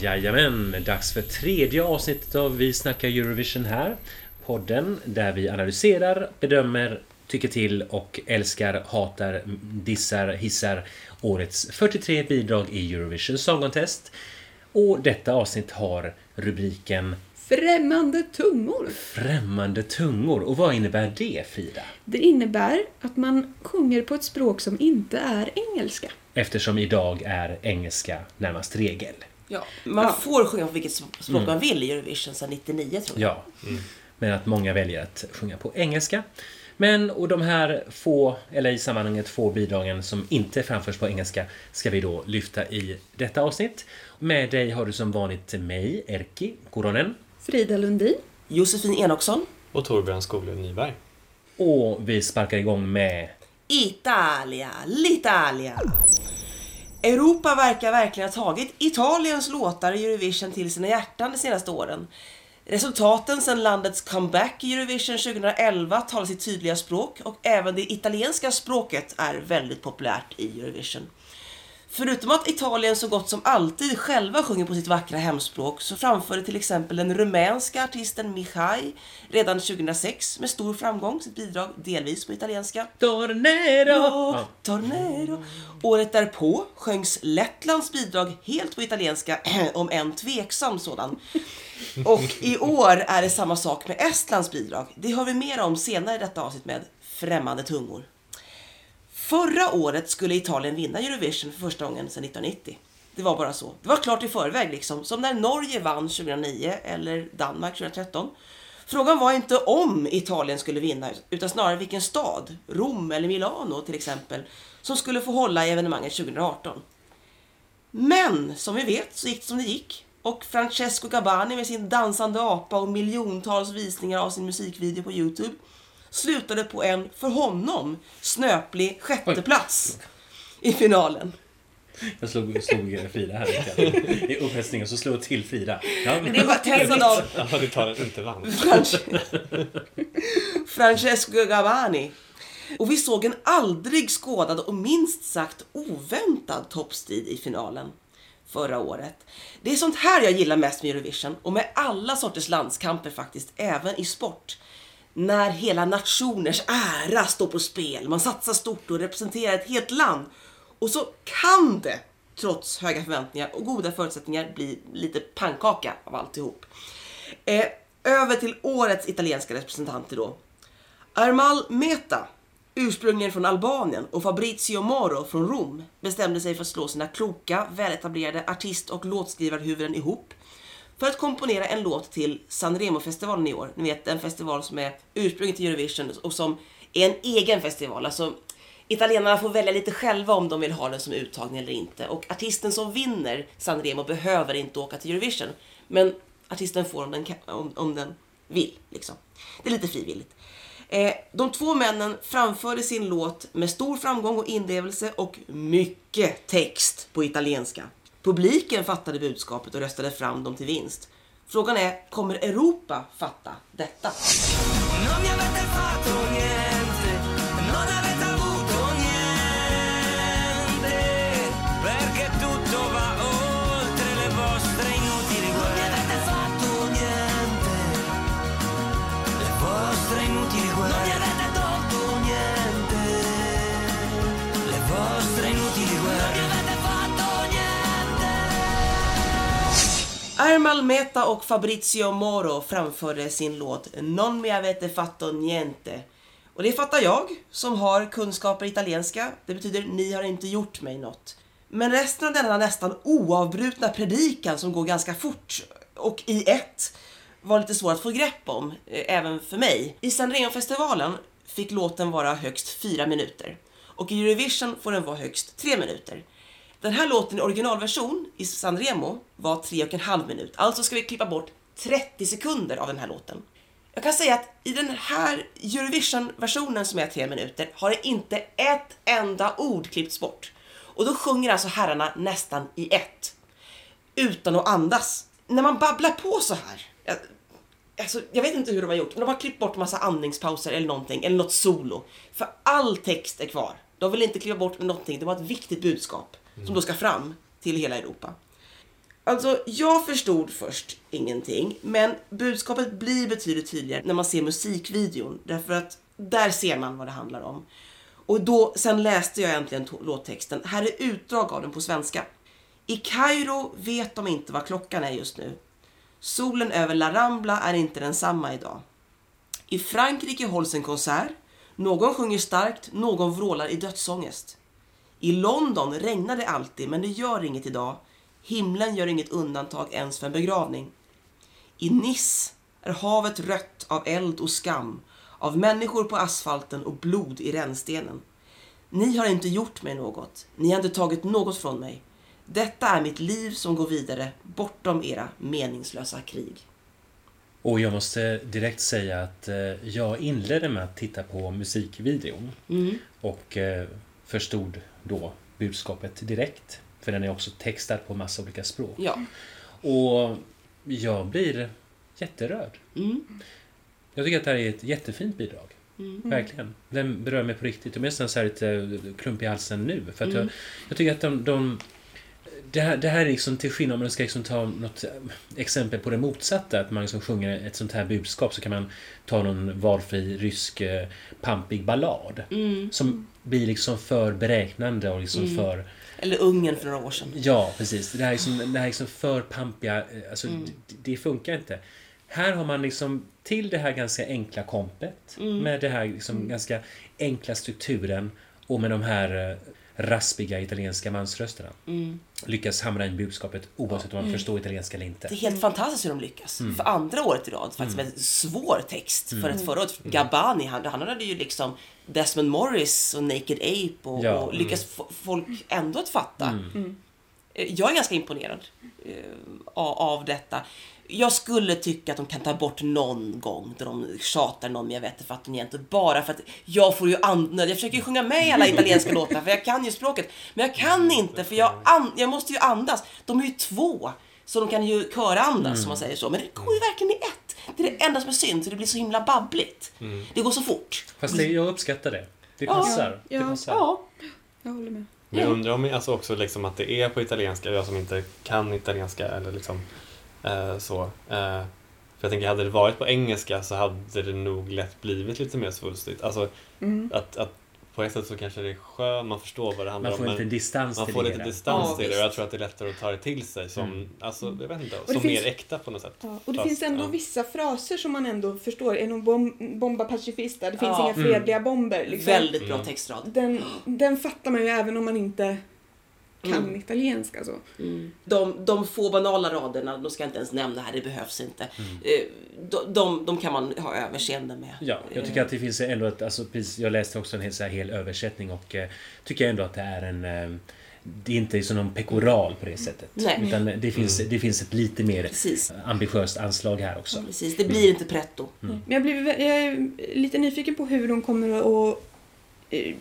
Jajamän, dags för tredje avsnittet av Vi snackar Eurovision här. Podden där vi analyserar, bedömer, tycker till och älskar, hatar, dissar, hissar årets 43 bidrag i Eurovision Song Contest. Och detta avsnitt har rubriken Främmande tungor. Främmande tungor. Och vad innebär det, Frida? Det innebär att man sjunger på ett språk som inte är engelska. Eftersom idag är engelska närmast regel. Ja, man får sjunga på vilket språk man vill i Eurovision sedan 99 tror jag. Ja, men att många väljer att sjunga på engelska. Men och de här få, eller i sammanhanget få bidragen som inte framförs på engelska ska vi då lyfta i detta avsnitt. Med dig har du som vanligt mig, Erki Koronen. Frida Lundin. Josefin Enoksson. Och Torbjörn Skoglund Nyberg. Och vi sparkar igång med Italia, l'Italia. Europa verkar verkligen ha tagit Italiens låtar i Eurovision till sina hjärtan de senaste åren. Resultaten sedan landets comeback i Eurovision 2011 talar sitt tydliga språk och även det italienska språket är väldigt populärt i Eurovision. Förutom att Italien så gott som alltid själva sjunger på sitt vackra hemspråk så framförde till exempel den rumänska artisten Mihai redan 2006 med stor framgång sitt bidrag delvis på italienska. Tornado! Ja, Tornado. Året därpå sjöngs Lettlands bidrag helt på italienska, om en tveksam sådan. Och i år är det samma sak med Estlands bidrag. Det har vi mer om senare i detta avsnitt med Främmande tungor. Förra året skulle Italien vinna Eurovision för första gången sedan 1990. Det var bara så. Det var klart i förväg liksom. Som när Norge vann 2009 eller Danmark 2013. Frågan var inte om Italien skulle vinna utan snarare vilken stad, Rom eller Milano till exempel, som skulle få hålla i evenemanget 2018. Men som vi vet så gick det som det gick. Och Francesco Gabani med sin dansande apa och miljontals visningar av sin musikvideo på Youtube slutade på en, för honom, snöplig sjätteplats i finalen. Jag slog, slog Frida här i upphetsningen, så slog jag till Frida. Ja, Det var tensad av Ja, du tar den inte vann. Francesco Gavani. Och vi såg en aldrig skådad och minst sagt oväntad toppstrid i finalen förra året. Det är sånt här jag gillar mest med Eurovision och med alla sorters landskamper faktiskt, även i sport. När hela nationers ära står på spel, man satsar stort och representerar ett helt land. Och så kan det, trots höga förväntningar och goda förutsättningar, bli lite pannkaka av alltihop. Eh, över till årets italienska representanter då. Armal Meta, ursprungligen från Albanien och Fabrizio Moro från Rom bestämde sig för att slå sina kloka, väletablerade artist och låtskrivarhuvuden ihop för att komponera en låt till Sanremo-festivalen i år. Ni vet den festival som är ursprunget till Eurovision och som är en egen festival. Alltså, italienarna får välja lite själva om de vill ha den som uttagning eller inte. Och artisten som vinner Sanremo behöver inte åka till Eurovision. Men artisten får om den, kan- om, om den vill. Liksom. Det är lite frivilligt. Eh, de två männen framförde sin låt med stor framgång och inlevelse och mycket text på italienska. Publiken fattade budskapet och röstade fram dem till vinst. Frågan är, kommer Europa fatta detta? Ermal Meta och Fabrizio Moro framförde sin låt Non mi avete fatto niente. Och det fattar jag, som har kunskaper i italienska. Det betyder ni har inte gjort mig något. Men resten av denna nästan oavbrutna predikan som går ganska fort och i ett var lite svår att få grepp om, eh, även för mig. I Sanremo-festivalen fick låten vara högst fyra minuter och i Eurovision får den vara högst tre minuter. Den här låten i originalversion i Sanremo var tre och en halv minut. Alltså ska vi klippa bort 30 sekunder av den här låten. Jag kan säga att i den här Eurovision-versionen som är tre minuter har det inte ett enda ord klippts bort. Och då sjunger alltså herrarna nästan i ett. Utan att andas. När man babblar på så här. Jag, Alltså, jag vet inte hur de har gjort, men de har klippt bort massa andningspauser eller någonting, eller något solo. För all text är kvar. De vill inte klippa bort någonting, det var ett viktigt budskap som då ska fram till hela Europa. Alltså, jag förstod först ingenting, men budskapet blir betydligt tydligare när man ser musikvideon. Därför att där ser man vad det handlar om. Och då, sen läste jag äntligen låttexten. Här är utdrag av den på svenska. I Kairo vet de inte vad klockan är just nu. Solen över La Rambla är inte densamma idag. I Frankrike hålls en konsert. Någon sjunger starkt, någon vrålar i dödsångest. I London regnar det alltid, men det gör inget idag. Himlen gör inget undantag ens för en begravning. I Nice är havet rött av eld och skam, av människor på asfalten och blod i rännstenen. Ni har inte gjort mig något. Ni har inte tagit något från mig. Detta är mitt liv som går vidare bortom era meningslösa krig. Och jag måste direkt säga att eh, jag inledde med att titta på musikvideon Mm. och eh, förstod då budskapet direkt. För den är också textad på massa olika språk. Ja. Och jag blir jätterörd. Mm. Jag tycker att det här är ett jättefint bidrag. Verkligen. Den berör mig på riktigt. Jag är nästan så här lite klump i halsen nu. För att jag, jag tycker att de... de det, här, det här är liksom till skillnad om man ska liksom ta något exempel på det motsatta. Att man liksom sjunger ett sånt här budskap så kan man ta någon valfri rysk eh, pampig ballad. Som blir liksom för beräknande och liksom för... Eller Ungern för några år sedan. Ja, precis. Det här är liksom, det här är liksom för pampiga... eh, Alltså, det, det funkar inte. Här har man liksom till det här ganska enkla kompet med det här liksom ganska enkla strukturen och med de här eh, raspiga italienska mansrösterna lyckas hamra in budskapet oavsett om man förstår italienska eller inte. Det är helt fantastiskt hur de lyckas. Mm. För andra året i rad, faktiskt väldigt svår text. För att förra året, Gabani, han, han hade ju liksom Desmond Morris och Naked Ape och, Ja. och lyckas få folk ändå att fatta. Eh, Jag är ganska imponerad eh, av, av detta. Jag skulle tycka att de kan ta bort någon gång då de tjatar någon men jag vet inte fattar inte. Bara för att jag får ju andnöd. Jag försöker ju sjunga med i alla italienska låtar för jag kan ju språket. Men jag kan inte för jag, an, jag måste ju andas. De är ju två. Så de kan ju körandas om man säger så. Men det går ju verkligen i ett. Det är det enda som är synd, så det blir så himla babbligt. Det går så fort. Fast det, jag uppskattar det. Det Ja, passar. ja, det passar. Ja. Jag håller med. Men jag undrar om alltså också liksom att det är på italienska, jag som inte kan italienska eller liksom så. Eh, för jag tänker, hade det varit på engelska så hade det nog lätt blivit lite mer svulstigt. Alltså att, att på ett sätt så kanske det är skönt, man förstår vad det handlar Man får om. lite distans man till får det lite distans Ja, till det och jag tror att det är lättare att ta det till sig som, alltså, jag vet inte, som finns- mer äkta på något sätt. Ja, och det Fast, finns ändå ja. vissa fraser som man ändå förstår. Är någon bom bomba pacifista? Det finns Ja. inga fredliga bomber. Liksom. Väldigt bra textrad. Den, den fattar man ju även om man inte kan Mm. italienska. Så. De, de få banala raderna, de ska jag inte ens nämna här, det behövs inte. Eh, De, de, de kan man ha överseende med. Ja, jag tycker att det finns ändå ett, alltså, precis, jag läste också en hel, så här, hel översättning och eh, tycker ändå att det är en eh, det är inte som någon pekoral på det sättet. Nej. Utan det finns, det finns ett lite mer Precis. ambitiöst anslag här också. Precis, det blir inte pretto. Men jag, blir, jag är lite nyfiken på hur de kommer att eh,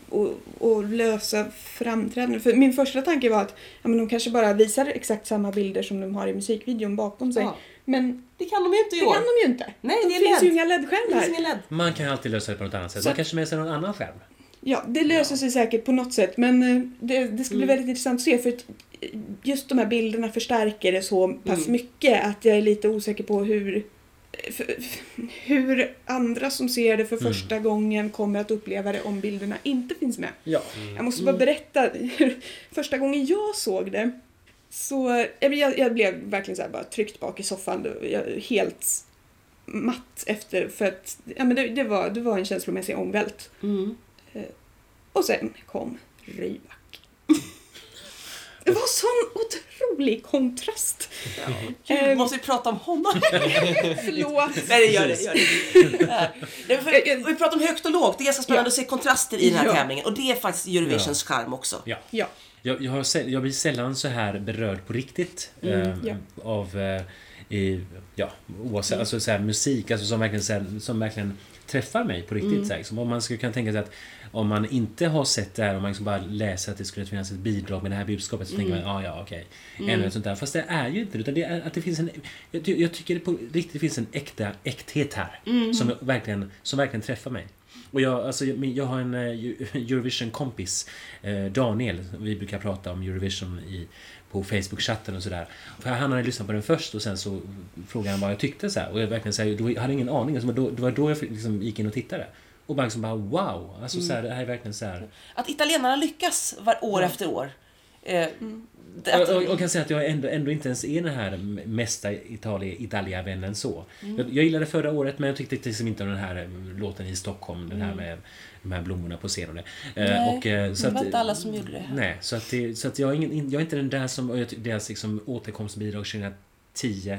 och, och lösa framträdanden. För min första tanke var att ja, men de kanske bara visar exakt samma bilder som de har i musikvideon bakom sig. Ja. Men Det kan de ju inte i det år. kan de ju inte. Nej, det det är finns ju LED. inga Det LED-skärmar. LED. Man kan alltid lösa det på något annat sätt. Så Man kanske med sig någon annan skärm. Ja, det löser sig säkert på något sätt. Men eh, det, det ska bli väldigt intressant att se. För att eh, just de här bilderna förstärker det så pass Mm. mycket att jag är lite osäker på hur hur andra som ser det för första gången kommer att uppleva det om bilderna inte finns med. Ja. Jag måste bara berätta. hur- Första gången jag såg det så jag, jag, jag blev verkligen så här bara tryckt bak i soffan. Jag, helt matt efter för att ja, men det, det, var, det var en känslomässig ångvält. Mm. Och sen kom Rybak. Det var sån otrolig kontrast. Gud, Ehm. måste vi prata om honom? Förlåt. Nej, det gör det. Gör det. Nej, för, vi pratar om högt och lågt. Det är ganska spännande Ja. att se kontraster i den här Ja. tävlingen. Och det är faktiskt Eurovisions charm också. ja. Ja. Jag, jag, har, jag blir sällan så här berörd på riktigt. eh, ja. Av... Eh, i, ja, oavsett, alltså så här, musik alltså som verkligen, så här, som verkligen träffar mig på riktigt. Så här, liksom, om man skulle kunna tänka sig att om man inte har sett det här, om man liksom bara läser att det skulle finnas ett bidrag med det här budskapet så tänker man ja, ja, okej. Ännu ett sånt där. Fast det är ju inte utan det är att det finns en... Jag, jag tycker det på riktigt det finns en äkta äkthet här. Som, verkligen, som verkligen träffar mig. Och jag, alltså, jag, har en eh, Eu- Eurovision-kompis, eh, Daniel. Vi brukar prata om Eurovision i, på Facebook-chatten och sådär. Han hade lyssnat på den först och sen så frågade han vad jag tyckte. Så här. Och jag verkligen så här, då, jag hade ingen aning. Alltså, då, det var då jag liksom gick in och tittade. Och bara liksom bara wow! Alltså, så här, det här är verkligen så här. Att italienarna lyckas var år efter år. Eh, Och, att- och, och kan säga att jag ändå, ändå inte ens är den här mesta Italia, Italia-vännen så. Jag, jag gillade förra året men jag tyckte liksom inte om den här eh, låten i Stockholm, den här med de här blommorna på scenen. Eh, Nej, och, eh, så det var att- inte alla som gjorde det. Nej, så att, det, så att jag, är ingen, jag är inte den där som, deras liksom återkomstbidrag 2010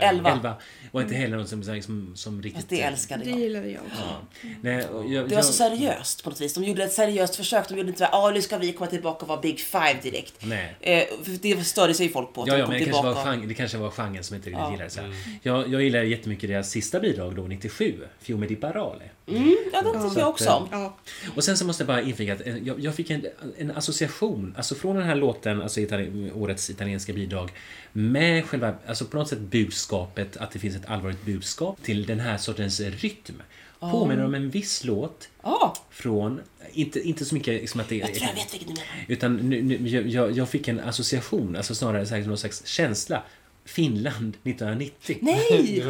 Elva. 11 var inte heller något som, som, som riktigt... Fast det älskade Det jag. gillade jag också. Ja. Nej, jag, Det var jag, så seriöst på något vis. De gjorde ett seriöst försök. De gjorde inte såhär, ah, nu ska vi komma tillbaka och vara Big Five direkt. Nej. Eh, för det störde sig folk på. att Ja, ja men det kanske, var tillbaka. genre, det kanske var genren som inte riktigt Ja. gillade. Så här. Jag, jag gillar jättemycket deras sista bidrag då, 97, Fiume di Parole. Mm, ja, det tycker jag också om. Ja. Och sen så måste jag bara inflika att eh, jag, jag fick en, en association, alltså från den här låten, alltså itali årets italienska bidrag, med själva, alltså på något sätt budskapet, att det finns ett allvarligt budskap, till den här sortens rytm. Påminner om en viss låt Ja, från, inte, inte så mycket liksom att det jag tror jag vet vilken du menar. Utan nu, nu, jag- jag, jag fick en association, alltså snarare så här, någon slags känsla. Finland 1990. Nej!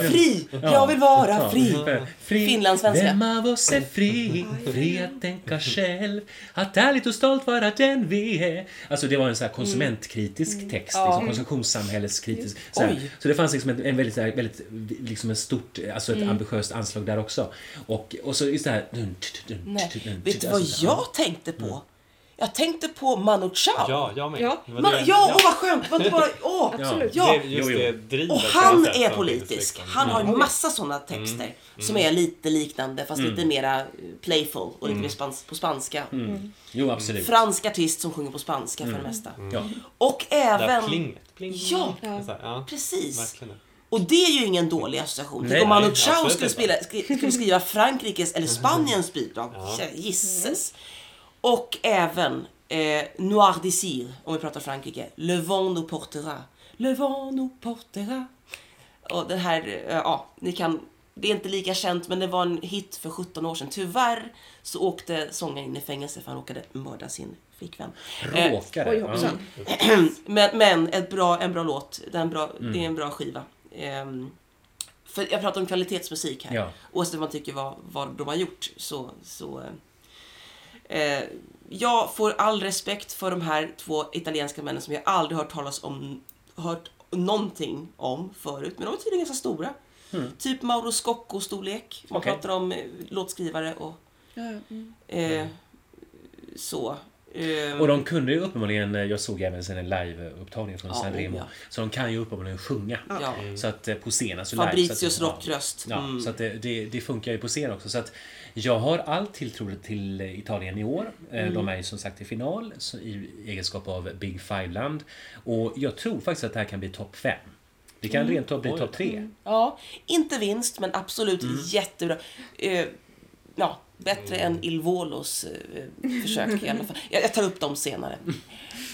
Fri! Jag vill vara fri! fri. Finlandssvenska. Vem av oss är fri? Fri att tänka själv. Att ärligt och stolt vara den vi är. Alltså det var en så här konsumentkritisk text. Ja. Liksom, konsumtionssamhälleskritisk. Så, här. Oj. så det fanns liksom en, en väldigt, så här, väldigt liksom en stort, alltså ett Mm. ambitiöst anslag där också. Och, och så just det här... Nej. Vet du Alltså, vad så här, jag tänkte på? Jag tänkte på Manu Chao. Ja, jag med. Ja. Man, det- ja, åh vad skönt! Det var inte bara, åh! Absolut. Ja. Det, det Och han är politisk. liksom. Han har Mm. en massa sådana texter som är lite liknande fast lite mera eh, playful och lite mer spans på spanska. Jo, absolut. Fransk artist som sjunger på spanska för det mesta. Ja. Och även... plinget. Pling. Ja, Det är så här, ja. precis. Verkligen. Och det är ju ingen dålig association. Tänk om Manu Chao skulle, spela, skulle skriva Frankrikes eller Spaniens bidrag. Gisses. Och även eh, Noir Désir, om vi pratar Frankrike. Le vent nous portera. Le vent nous portera. Och den här, eh, ja, ni kan... Det är inte lika känt, men det var en hit för 17 år sedan. Tyvärr så åkte sångaren in i fängelse för han råkade mörda sin flickvän. Eh, Råkare. Oj, ja. hoppsan. men, men ett bra, en bra låt. Det är en bra, Mm. det är en bra skiva. Ehm, för jag pratar om kvalitetsmusik här. Ja. Oavsett vad man tycker vad, vad de har gjort så... så eh, jag får all respekt för de här två italienska männen som jag aldrig hört talas om, hört någonting om förut. Men de är tydligen ganska stora. Typ Mauro Scocco-storlek. Man Mm. Okej. pratar om eh, låtskrivare och mm. eh, så. Eh, Och de kunde ju uppenbarligen, eh, jag såg även sen en live-upptagning från Ja, Sanremo, ja. så de kan ju uppenbarligen sjunga. ja. Så att eh, på scen, alltså Fabricius live. så att, rockröst. Ja, Mm. så att det, det, det funkar ju på scen också. Så att jag har all tilltro till eh, Italien i år. Mm. De är ju som sagt i final så i egenskap av Big Five-land. Och jag tror faktiskt att det här kan bli topp 5. Det kan Mm. rent av bli topp 3. Ja, inte vinst, men absolut Mm. jättebra. Eh, ja, bättre än Il Volos eh, försök i alla fall. Jag, jag tar upp dem senare.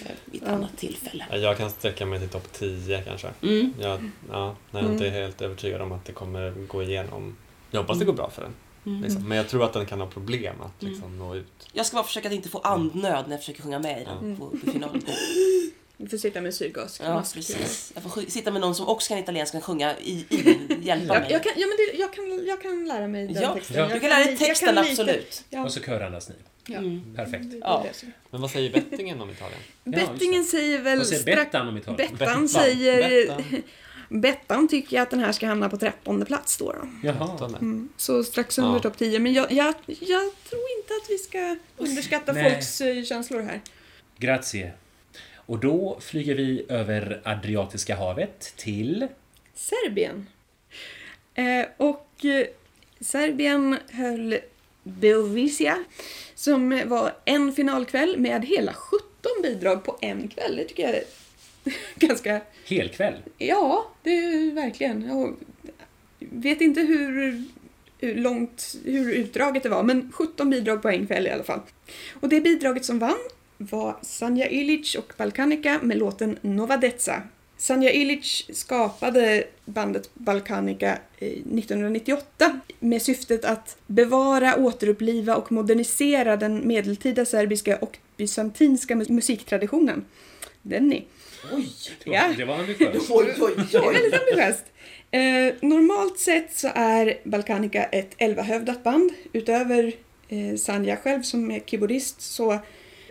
Eh, vid ett annat tillfälle. Ja, Jag kan sträcka mig till topp 10 kanske. Mm. Jag, ja, när jag inte är helt övertygad om att det kommer gå igenom. Jag hoppas det går bra för den. Mm. Liksom. Men jag tror att den kan ha problem att liksom, nå ut. Jag ska bara försöka att inte få andnöd när jag försöker sjunga med i den på, på finalen. Du får sitta med syrgasmask. Ja, precis. Jag får sitta med någon som också kan italienska och sjunga i, i hjälpa Jag, mig. jag, kan, ja, men det, jag, kan, jag kan lära mig den Ja, texten. Ja. du kan lära dig texten, lite- absolut. Ja. Och så körandas ni. Ja. Mm. Perfekt. Ja. Men vad säger bettingen om Italien? Bettingen det. säger väl... Vad säger Bettan om Italien? Bettan säger... Bettan. Bettan tycker jag att den här ska hamna på trettonde plats då. då. Jaha. Mm. Så strax under Ja. topp 10. Men jag, jag, jag tror inte att vi ska underskatta Nej. folks eh, känslor här. Grazie. Och då flyger vi över Adriatiska havet till... Serbien. Eh, och eh, Serbien höll Beovicia som var en finalkväll med hela 17 bidrag på en kväll. Det tycker jag är ganska... Helkväll. Ja, det är verkligen. Jag vet inte hur hur långt, hur utdraget det var, men 17 bidrag på en kväll i alla fall. Och det bidraget som vann var Sanja Ilic och Balkanica med låten Nova Detsa. Sanja Ilic skapade bandet Balkanica eh, 1998 med syftet att bevara, återuppliva och modernisera den medeltida serbiska och bysantinska mu- musiktraditionen. Den ni. Oj, Ja. Det var ambitiöst. oj, oj, Det är väldigt ambitiöst. Eh, normalt sett så är Balkanica ett elvahövdat band. Utöver eh, Sanja själv som är keyboardist så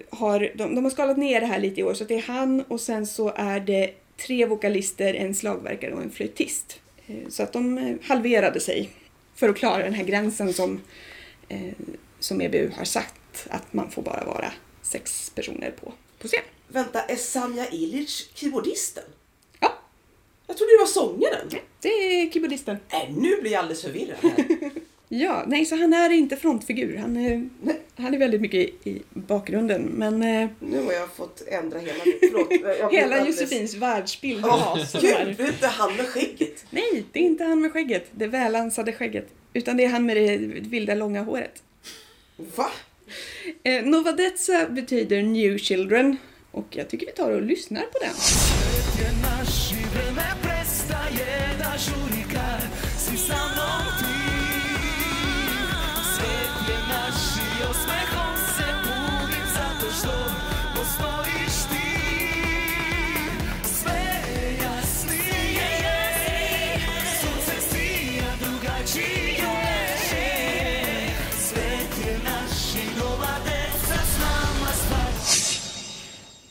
har de, de har skalat ner det här lite i år. Så det är han och sen så är det tre vokalister, en slagverkare och en flöjtist. Eh, så att de eh, halverade sig för att klara den här gränsen som, eh, som EBU har sagt att man får bara vara sex personer på, på scen. Vänta, är Sanja Ilic keyboardisten? Ja, Jag trodde det var sångaren. det är keyboardisten. Nej, nu blir jag alldeles förvirrad här. Ja, nej, så han är inte frontfigur. Han är, han är väldigt mycket i, i bakgrunden. Men eh, Nu har jag fått ändra hela. Förlåt. hela alldeles- Josefins världsbild Ja, gud, det är inte han med skägget. Nej, det är inte han med skägget. Det välansade skägget. Utan det är han med det vilda långa håret. Va? Eh, Nova Detsa betyder New Children. Och jag tycker vi tar och lyssnar på den.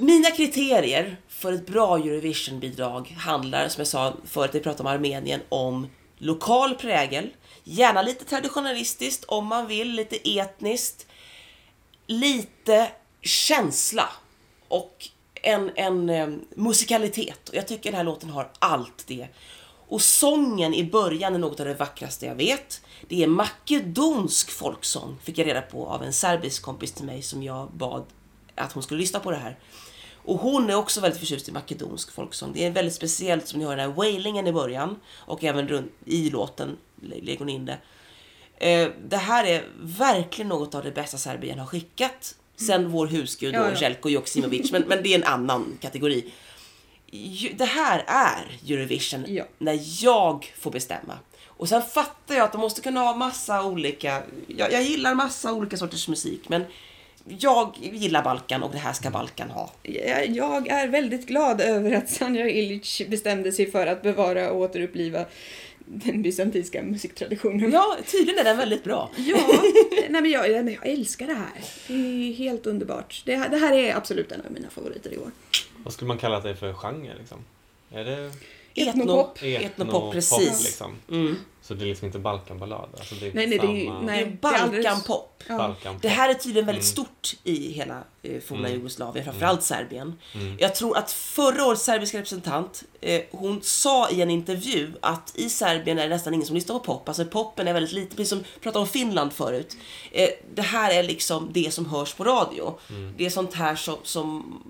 Mina kriterier för ett bra Eurovision-bidrag handlar, som jag sa förut, vi pratade om Armenien, om lokal prägel, gärna lite traditionalistiskt om man vill, lite etniskt, lite känsla och en, en eh, musikalitet. Och jag tycker den här låten har allt det. Och sången i början är något av det vackraste jag vet. Det är makedonsk folksång, fick jag reda på av en serbisk kompis till mig som jag bad att hon skulle lyssna på det här. Och hon är också väldigt förtjust i makedonsk folksång. Det är väldigt speciellt som ni hör den här wailingen i början och även runt, i låten lä- lägger hon in det. Eh, det här är verkligen något av det bästa Serbien har skickat. Sen vår husgud Ja, ja. Jelko Joksimovic, men, men det är en annan kategori. Det här är Eurovision Ja. när jag får bestämma. Och sen fattar jag att de måste kunna ha massa olika... Jag, jag gillar massa olika sorters musik, men jag gillar Balkan och det här ska Balkan ha. Jag jag är väldigt glad över att Sanja Ilic bestämde sig för att bevara och återuppliva den bysantinska musiktraditionen. Ja, tydligen är den väldigt bra. Ja, nej men jag, jag älskar det här. Det är helt underbart. Det, här- det här är absolut en av mina favoriter i år. Vad skulle man kalla det för genre liksom? Är det Etnopop. Etnopop, precis. liksom? Mm. Så det är liksom inte Balkanballad? Alltså det är Nej, nej, det är nej. Det är Balkanpop. Ja. Balkanpop. Det här är tydligen väldigt Mm. stort i hela eh, forna Mm. Jugoslavien, framförallt Serbien. Mm. Jag tror att förra årets serbiska representant, eh, hon sa i en intervju att i Serbien är det nästan ingen som lyssnar på pop. Alltså poppen är väldigt lite, precis som vi pratade om Finland förut. Eh, det här är liksom det som hörs på radio. Mm. Det är sånt här som, som,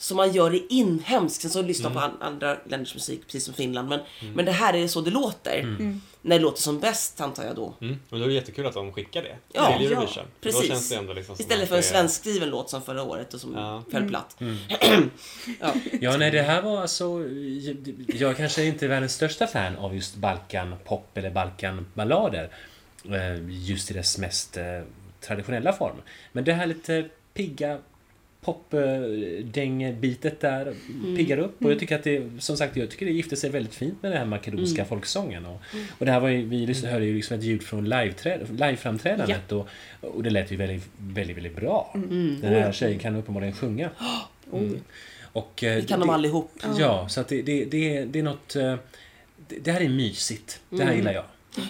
som man gör i inhemskt, sen så lyssnar på an, andra länders musik, precis som Finland. Men, men det här är så det låter. När det låter som bäst, antar jag då. Mm. Och då är det jättekul att de skickar det Ja, till ja, Eurovision. För precis. Då känns det ändå liksom som Istället för en är- svenskskriven låt som förra året och som Ja. föll platt. ja. Ja, nej, det här var alltså... Jag kanske inte är världens största fan av just Balkan-pop eller Balkan-ballader. eh, Just i dess mest eh, traditionella form. Men det här lite pigga popdängbitet där piggar upp. Och jag tycker att det, som sagt, jag tycker det gifter sig väldigt fint med den här makedonska folksången. Och, och det här var ju, vi hörde ju liksom ett ljud från liveframträdandet och, och det lät ju väldigt, väldigt, väldigt bra. Den här tjejen kan uppenbarligen sjunga. Mm. Och, eh, Det kan det- de allihop. Ja, så att det, det, det, det är något... eh, Det, här är mysigt. Det här gillar jag.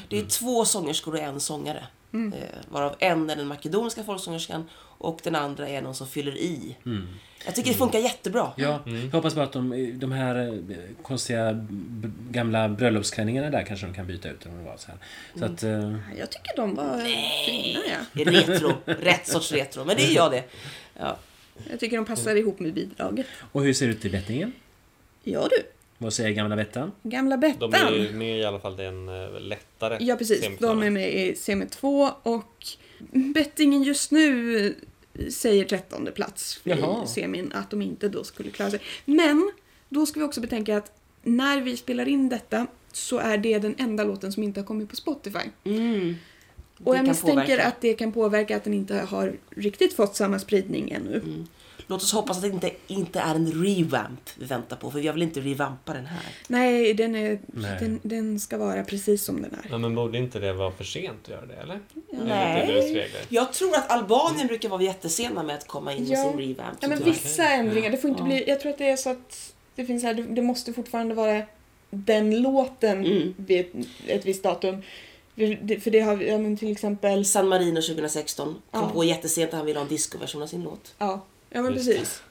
Det är två sångerskor och en sångare. Eh, varav en är den makedoniska folksångerskan och den andra är någon som fyller i. Jag tycker det funkar jättebra. Ja, Jag hoppas bara att de, de här eh, konstiga gamla bröllopsklänningarna där kanske de kan byta ut. Om det var så här. Så att, eh, Jag tycker de var fina, ja. Retro. Rätt sorts retro. Men det är jag det. Ja. Jag tycker de passar ihop med bidraget. och hur ser det ut i bettingen? Ja du. Vad säger gamla Bettan? Gamla De Bettan. är ju med i alla fall till en eh, lättare Ja, precis. De är med i semi 2 och bettingen just nu säger 13 plats Jaha. i semin att de inte då skulle klara sig. Men då ska vi också betänka att när vi spelar in detta så är det den enda låten som inte har kommit på Spotify. Mm. Och jag misstänker påverka. att det kan påverka att den inte har riktigt fått samma spridning ännu. Mm. Låt oss hoppas att det inte, inte är en revamp vi väntar på, för jag vill inte revampa den här. Nej, den, är, Nej. Den, den ska vara precis som den är. Ja, men borde inte det vara för sent att göra det, eller? Nej. Jag tror att Albanien brukar vara jättesena med att komma in med Ja. sin revamp. Ja, men tyvärr. vissa ändringar. Det får inte Ja. bli... Jag tror att det är så att det finns här, det- måste fortfarande vara den låten Mm. vid ett, ett visst datum. För det- För det har vi, ja, men till exempel... San Marino 2016 kom Ja. på jättesent att han ville ha en discoversion av sin låt. Ja, ja men Just precis.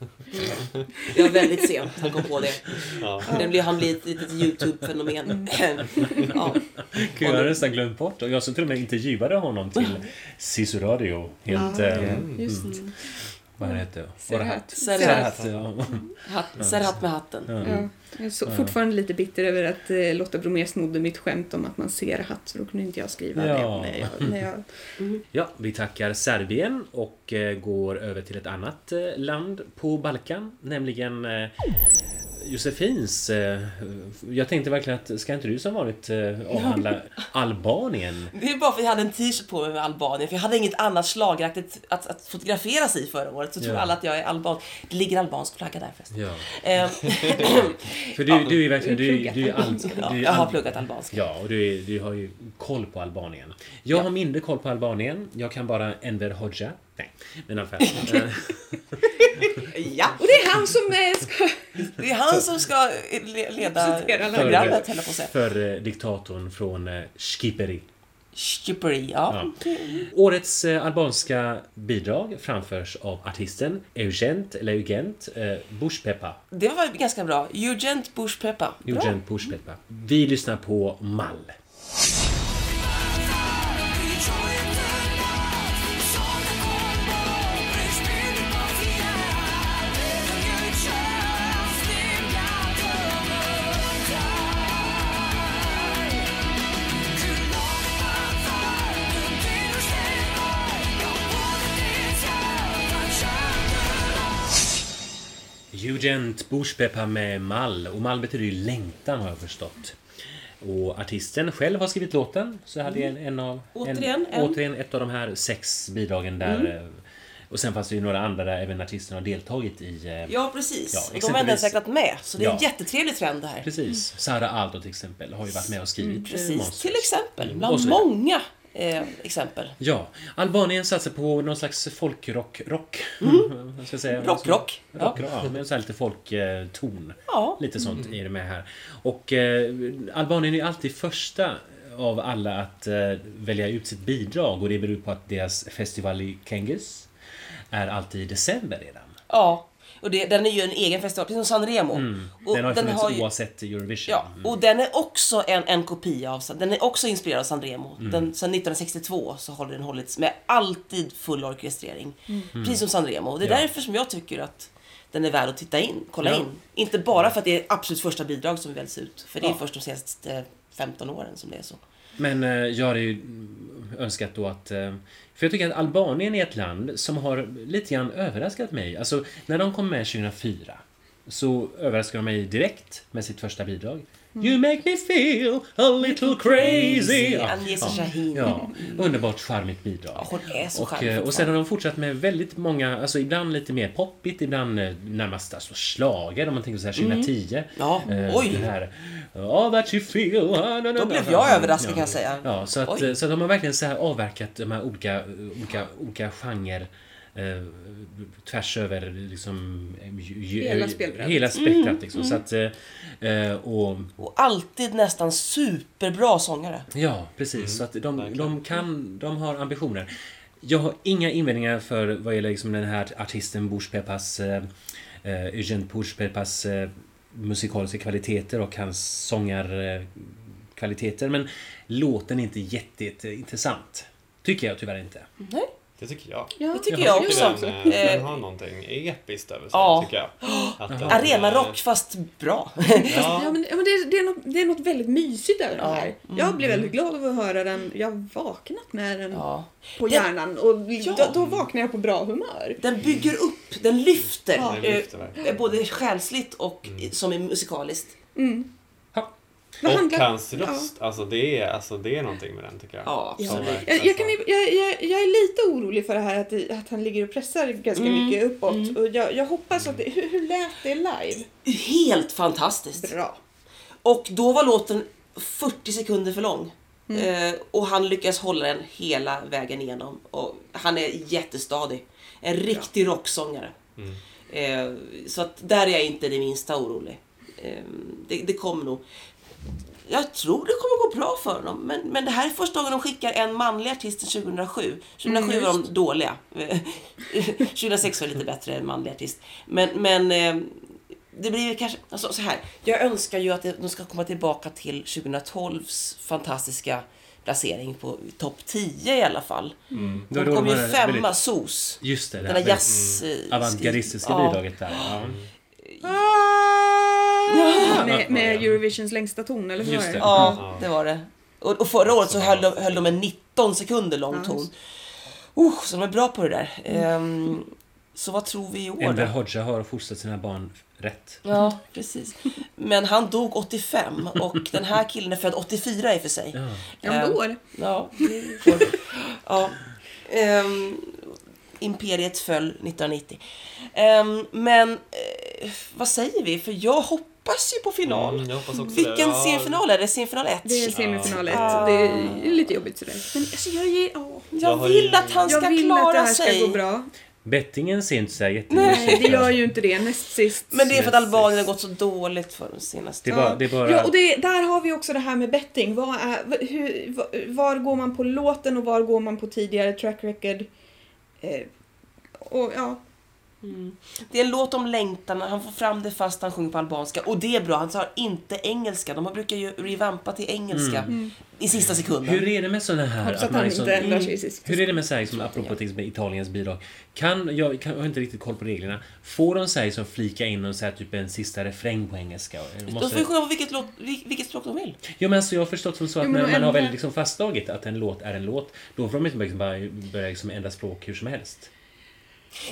Det var väldigt sent han kom på det. Ja. Den blev, han blev ett litet YouTube-fenomen. ja. Gud, jag har nästan glömt bort. Och jag som till och med intervjuade honom till Sisu Radio. Helt... Ja, eh, Just. mm, vad heter det? Serhat. Serhat. Med hatten. Ja. Ja. Jag är så, fortfarande lite bitter över att eh, Lotta Bromé snodde mitt skämt om att man ser hatt, så då kunde inte jag skriva Ja. det. När jag, när jag, Ja, vi tackar Serbien och eh, går över till ett annat eh, land på Balkan, nämligen eh, Josefins. Eh, jag tänkte verkligen att ska inte du som vanligt eh, avhandla Albanien? Det är bara för att jag hade en t-shirt på mig med Albanien, för jag hade inget annat slagaktigt att, att fotograferas i förra året. Så tror Ja. alla att jag är alban. Det ligger albansk flagga där förresten. Ja, Eh, för du, du är verkligen... Du, du, är al, du är jag har pluggat albanska. Ja, och du, är, du har ju koll på Albanien. Jag Ja. har mindre koll på Albanien. Jag kan bara Enver Hoxha. Nej, men i alla fall. Eh, Ja, och det är han som eh, ska... det är han som ska eh, le- leda programmet, höll jag på att säga. för eh, diktatorn från Skiperi. Shippery, ja. Ja. Årets albanska bidrag framförs av artisten Eugent, eller Eugent, eh, Bushpepa. Det var ganska bra. Urgent Bush Peppa. Bra. Eugent Bushpepa. Vi lyssnar på Mall. Eugent Bushpepa med Mall. Och Mall betyder ju längtan har jag förstått. Och artisten själv har skrivit låten. Så hade jag en, en av... Återigen, en, en. Mm. återigen ett av de här sex bidragen där... eh, Och sen fanns det ju några andra där även artisten har deltagit i... eh, Ja, precis. Ja, och de har ändå räknat med. Så det är en Ja. jättetrevlig trend det här. Precis. Sara Aldo till exempel har ju varit med och skrivit eh, Mm, Precis, Monsters. till exempel. Mm, Bland många eh, exempel. Ja, Albanien satsar på någon slags folkrock, rock. Vad ska säga? Rock, rock. Rock, rock. Ja, med så lite folkton. Ja. Lite sånt är det med här. Och eh, Albanien är alltid första av alla att eh, välja ut sitt bidrag och det beror på att deras festival i Kengis är alltid i december redan. Ja. Och det, den är ju en egen festival, precis som Sanremo. Och Mm. den har ju funnits oavsett Eurovision. Ja, Mm. och den är också en, en kopia av, den är också inspirerad av Sanremo. Mm. Den, sedan 1962 så har den hållits med alltid full orkestrering. Precis som Sanremo. Och det är Mm. Ja. därför som jag tycker att den är värd att titta in, kolla Ja. in. Inte bara för att det är absolut första bidrag som väljs ut. För det är Ja. först de senaste 15 åren som det är så. Men eh, jag hade ju önskat då att... eh, För jag tycker att Albanien är ett land som har lite grann överraskat mig. Alltså, när de kom med 2004 så överraskade de mig direkt med sitt första bidrag. You make me feel a little crazy. Ja, ja, Shahin. ja, underbart charmigt bidrag. Ja, hon är så Och, eh, och sen har de fortsatt med väldigt många, alltså ibland lite mer poppigt, ibland eh, närmast alltså slager om man tänker så här 2010. Ja, Eh, oj. Den här All that you feel. ah, Då blev jag överraskad, kan jag säga. Ja, så, att, Oj. så att de har verkligen så här avverkat de här olika, olika, olika genrer eh, tvärs över liksom, Hela eh, spelbrädet. Hela spektrat liksom. Så att, eh, eh, och, Och alltid nästan superbra sångare. Ja, precis. Så att de, de kan, de har ambitioner. Jag har inga invändningar för vad gäller liksom den här artisten Bushpepas, eh, eh, Eugene Bushpepas eh, musikaliska kvaliteter och hans sångarkvaliteter. Men låten är inte jätteintressant. Tycker jag tyvärr inte. Nej, Det tycker jag. Ja, Det tycker jag det också. Den, eh, den Eh, har någonting episkt över sig, Ja. tycker jag. Att den, Arenarock fast bra. Ja, Ja, men, ja, men det, är, det, är något, det är något väldigt mysigt över Ja. den här. Jag blev väldigt glad av att höra den. Jag har vaknat med den Ja. på Den- hjärnan och Ja. då, då vaknar jag på bra humör. Den bygger upp, den lyfter. Ja. Den eh, lyfter verkligen. eh, både själsligt och i- som är musikaliskt. Mm. Ja. Vad och handlar- hans röst, alltså, det är, alltså det är någonting med den tycker jag. Ja, Ja. Jag, jag, kan, så- jag, jag, jag är lite orolig för det här att, det- att han ligger och pressar ganska Mm. mycket uppåt. Mm. Och jag, jag hoppas att det, hur, hur lät det live? Helt fantastiskt. Bra. Och då var låten 40 sekunder för lång. Eh, och han lyckas hålla den hela vägen igenom. Och han är jättestadig. En riktig rocksångare. Mm. Eh, så att där är jag inte det minsta orolig. Eh, det, det kommer nog. Jag tror det kommer gå bra för honom. Men, men det här är första gången de skickar en manlig artist till 2007. 2007 Mm, var de dåliga. 2006 var lite bättre än manlig artist. Men, men eh, det blir kanske, alltså så här. Jag önskar ju att de ska komma tillbaka till 2012s fantastiska placering på topp 10 i alla fall. Mm. De kom ju femma, väldigt- SOS. Just det, det Den där jazz... eh, avantgardistiska ja. bidraget där. Ja. Med, med Eurovisions längsta ton, eller hur var det. Ja, det var det. Och, och förra året så höll de, höll de en 19 sekunder lång ton. Uh, så de är bra på det där. Ehm, så vad tror vi i år Enver? Hoxha har fostrat sina barn rätt. Ja, precis. Men han dog 85 och den här killen är född 84 i och för sig. Ja. Är det. Ja, vi. ja. Ehm, imperiet föll 1990. Ehm, men eh, vad säger vi? För jag hoppas ju på final. Mm, jag hoppas också Vilken det. Semifinal är det? Semifinal 1? Det är semifinal ett. Ja. Det är lite jobbigt sådär. Men alltså, jag, ger, ja. Jag Jag vill ju- att han ska jag vill klara att det här sig. ska gå bra. Bettingen ser inte så här Nej, det gör ju inte det. Näst sist. Men det är för att Albanien har gått så dåligt för den senaste. Det är bara... Det är bara Ja, och det, där har vi också det här med betting. Vad är, hur, var går man på låten och var går man på tidigare track record? Eh, och ja, Mm. Det är en låt om längtan, han får fram det fast han sjunger på albanska. Och det är bra, han tar inte engelska. De brukar ju revampa till engelska i sista sekunden. Hur är det med sådana här... att man liksom- sig sista Hur är det med så här, liksom, apropå till exempel Italiens bidrag? Kan, jag, kan, jag har inte riktigt koll på reglerna. Får de här, liksom, flika in och säga typ en sista refräng på engelska? De Måste... får ju sjunga på vilket, låt, vil- vilket språk de vill. Jo men alltså jag har förstått som så att Jo, men när man har väl liksom fastslagit att en låt är en låt, då får de inte liksom bara börja liksom ändra språk hur som helst.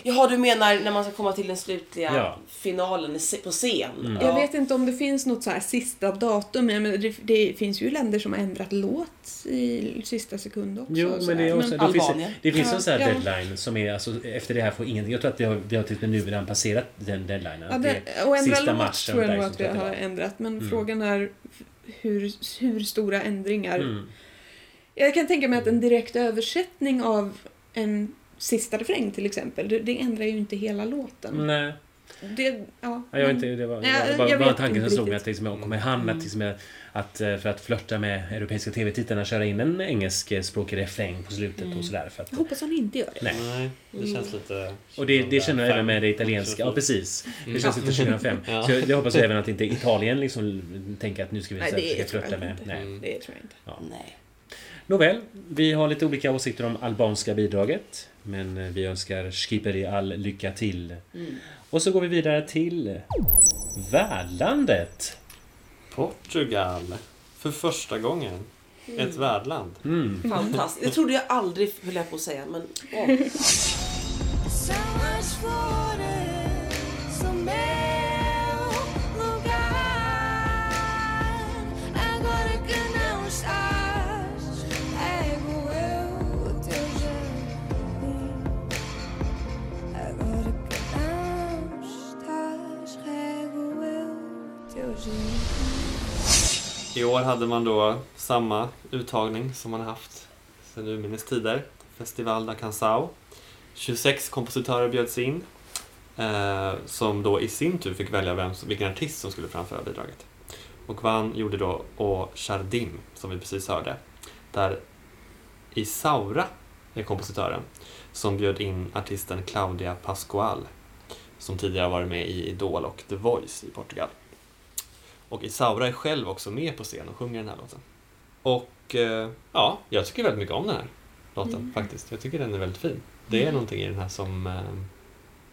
Jaha, du menar när man ska komma till den slutliga Ja. finalen på scen? Mm. Jag vet inte om det finns något så här sista datum, men det, det finns ju länder som har ändrat låt i sista sekund också. Jo, men det, är också, det finns, det finns Ja, en sån här ja. deadline som är alltså efter det här får ingenting. Jag tror att det har, det har typ nu redan passerat den deadlinen. Ja, det, och ändra sista låt tror jag nog att vi har till. ändrat, men Mm. frågan är hur, hur stora ändringar. Mm. Jag kan tänka mig att en direkt översättning av en sista refräng till exempel, det, det ändrar ju inte hela låten. Nej, Det, ja, ja, jag vet inte, det var, det jag var bara, bara vet tanken som slog mig att liksom, jag kommer han att, liksom, att eh, för att flörta med europeiska tv-tittarna köra in en engelskspråkig refräng på slutet och sådär. För att, jag hoppas han inte gör det. nej. Nej, det känns lite... Och det, det känner jag även 2005. med det italienska. Ja, precis. Det känns lite 2005. Ja. Så jag, jag hoppas även att inte Italien liksom tänker att nu ska vi Nej, så här det försöka jag flörta med. Nej. Mm. Det tror jag inte. Ja. Nej. Nåväl, vi har lite olika åsikter om albanska bidraget. Men eh, vi önskar Skiperi all lycka till. Mm. Och så går vi vidare till värdlandet. Portugal. För första gången. Ett värdland. Mm. Fantastiskt. Det trodde jag aldrig, höll jag på att säga. Men, åh. I år hade man då samma uttagning som man haft sedan urminnes tider. Festival da Canção. 26 kompositörer bjöds in. Eh, som då i sin tur fick välja vem, vilken artist som skulle framföra bidraget. Och vann gjorde då O Chardim, som vi precis hörde. Där Isaura är kompositören. Som bjöd in artisten Claudia Pascual. Som tidigare varit med i Idol och The Voice i Portugal. Och Isaura är själv också med på scen och sjunger den här låten. Och eh, ja, jag tycker väldigt mycket om den här låten faktiskt. Jag tycker den är väldigt fin. Det är någonting i den här som, eh,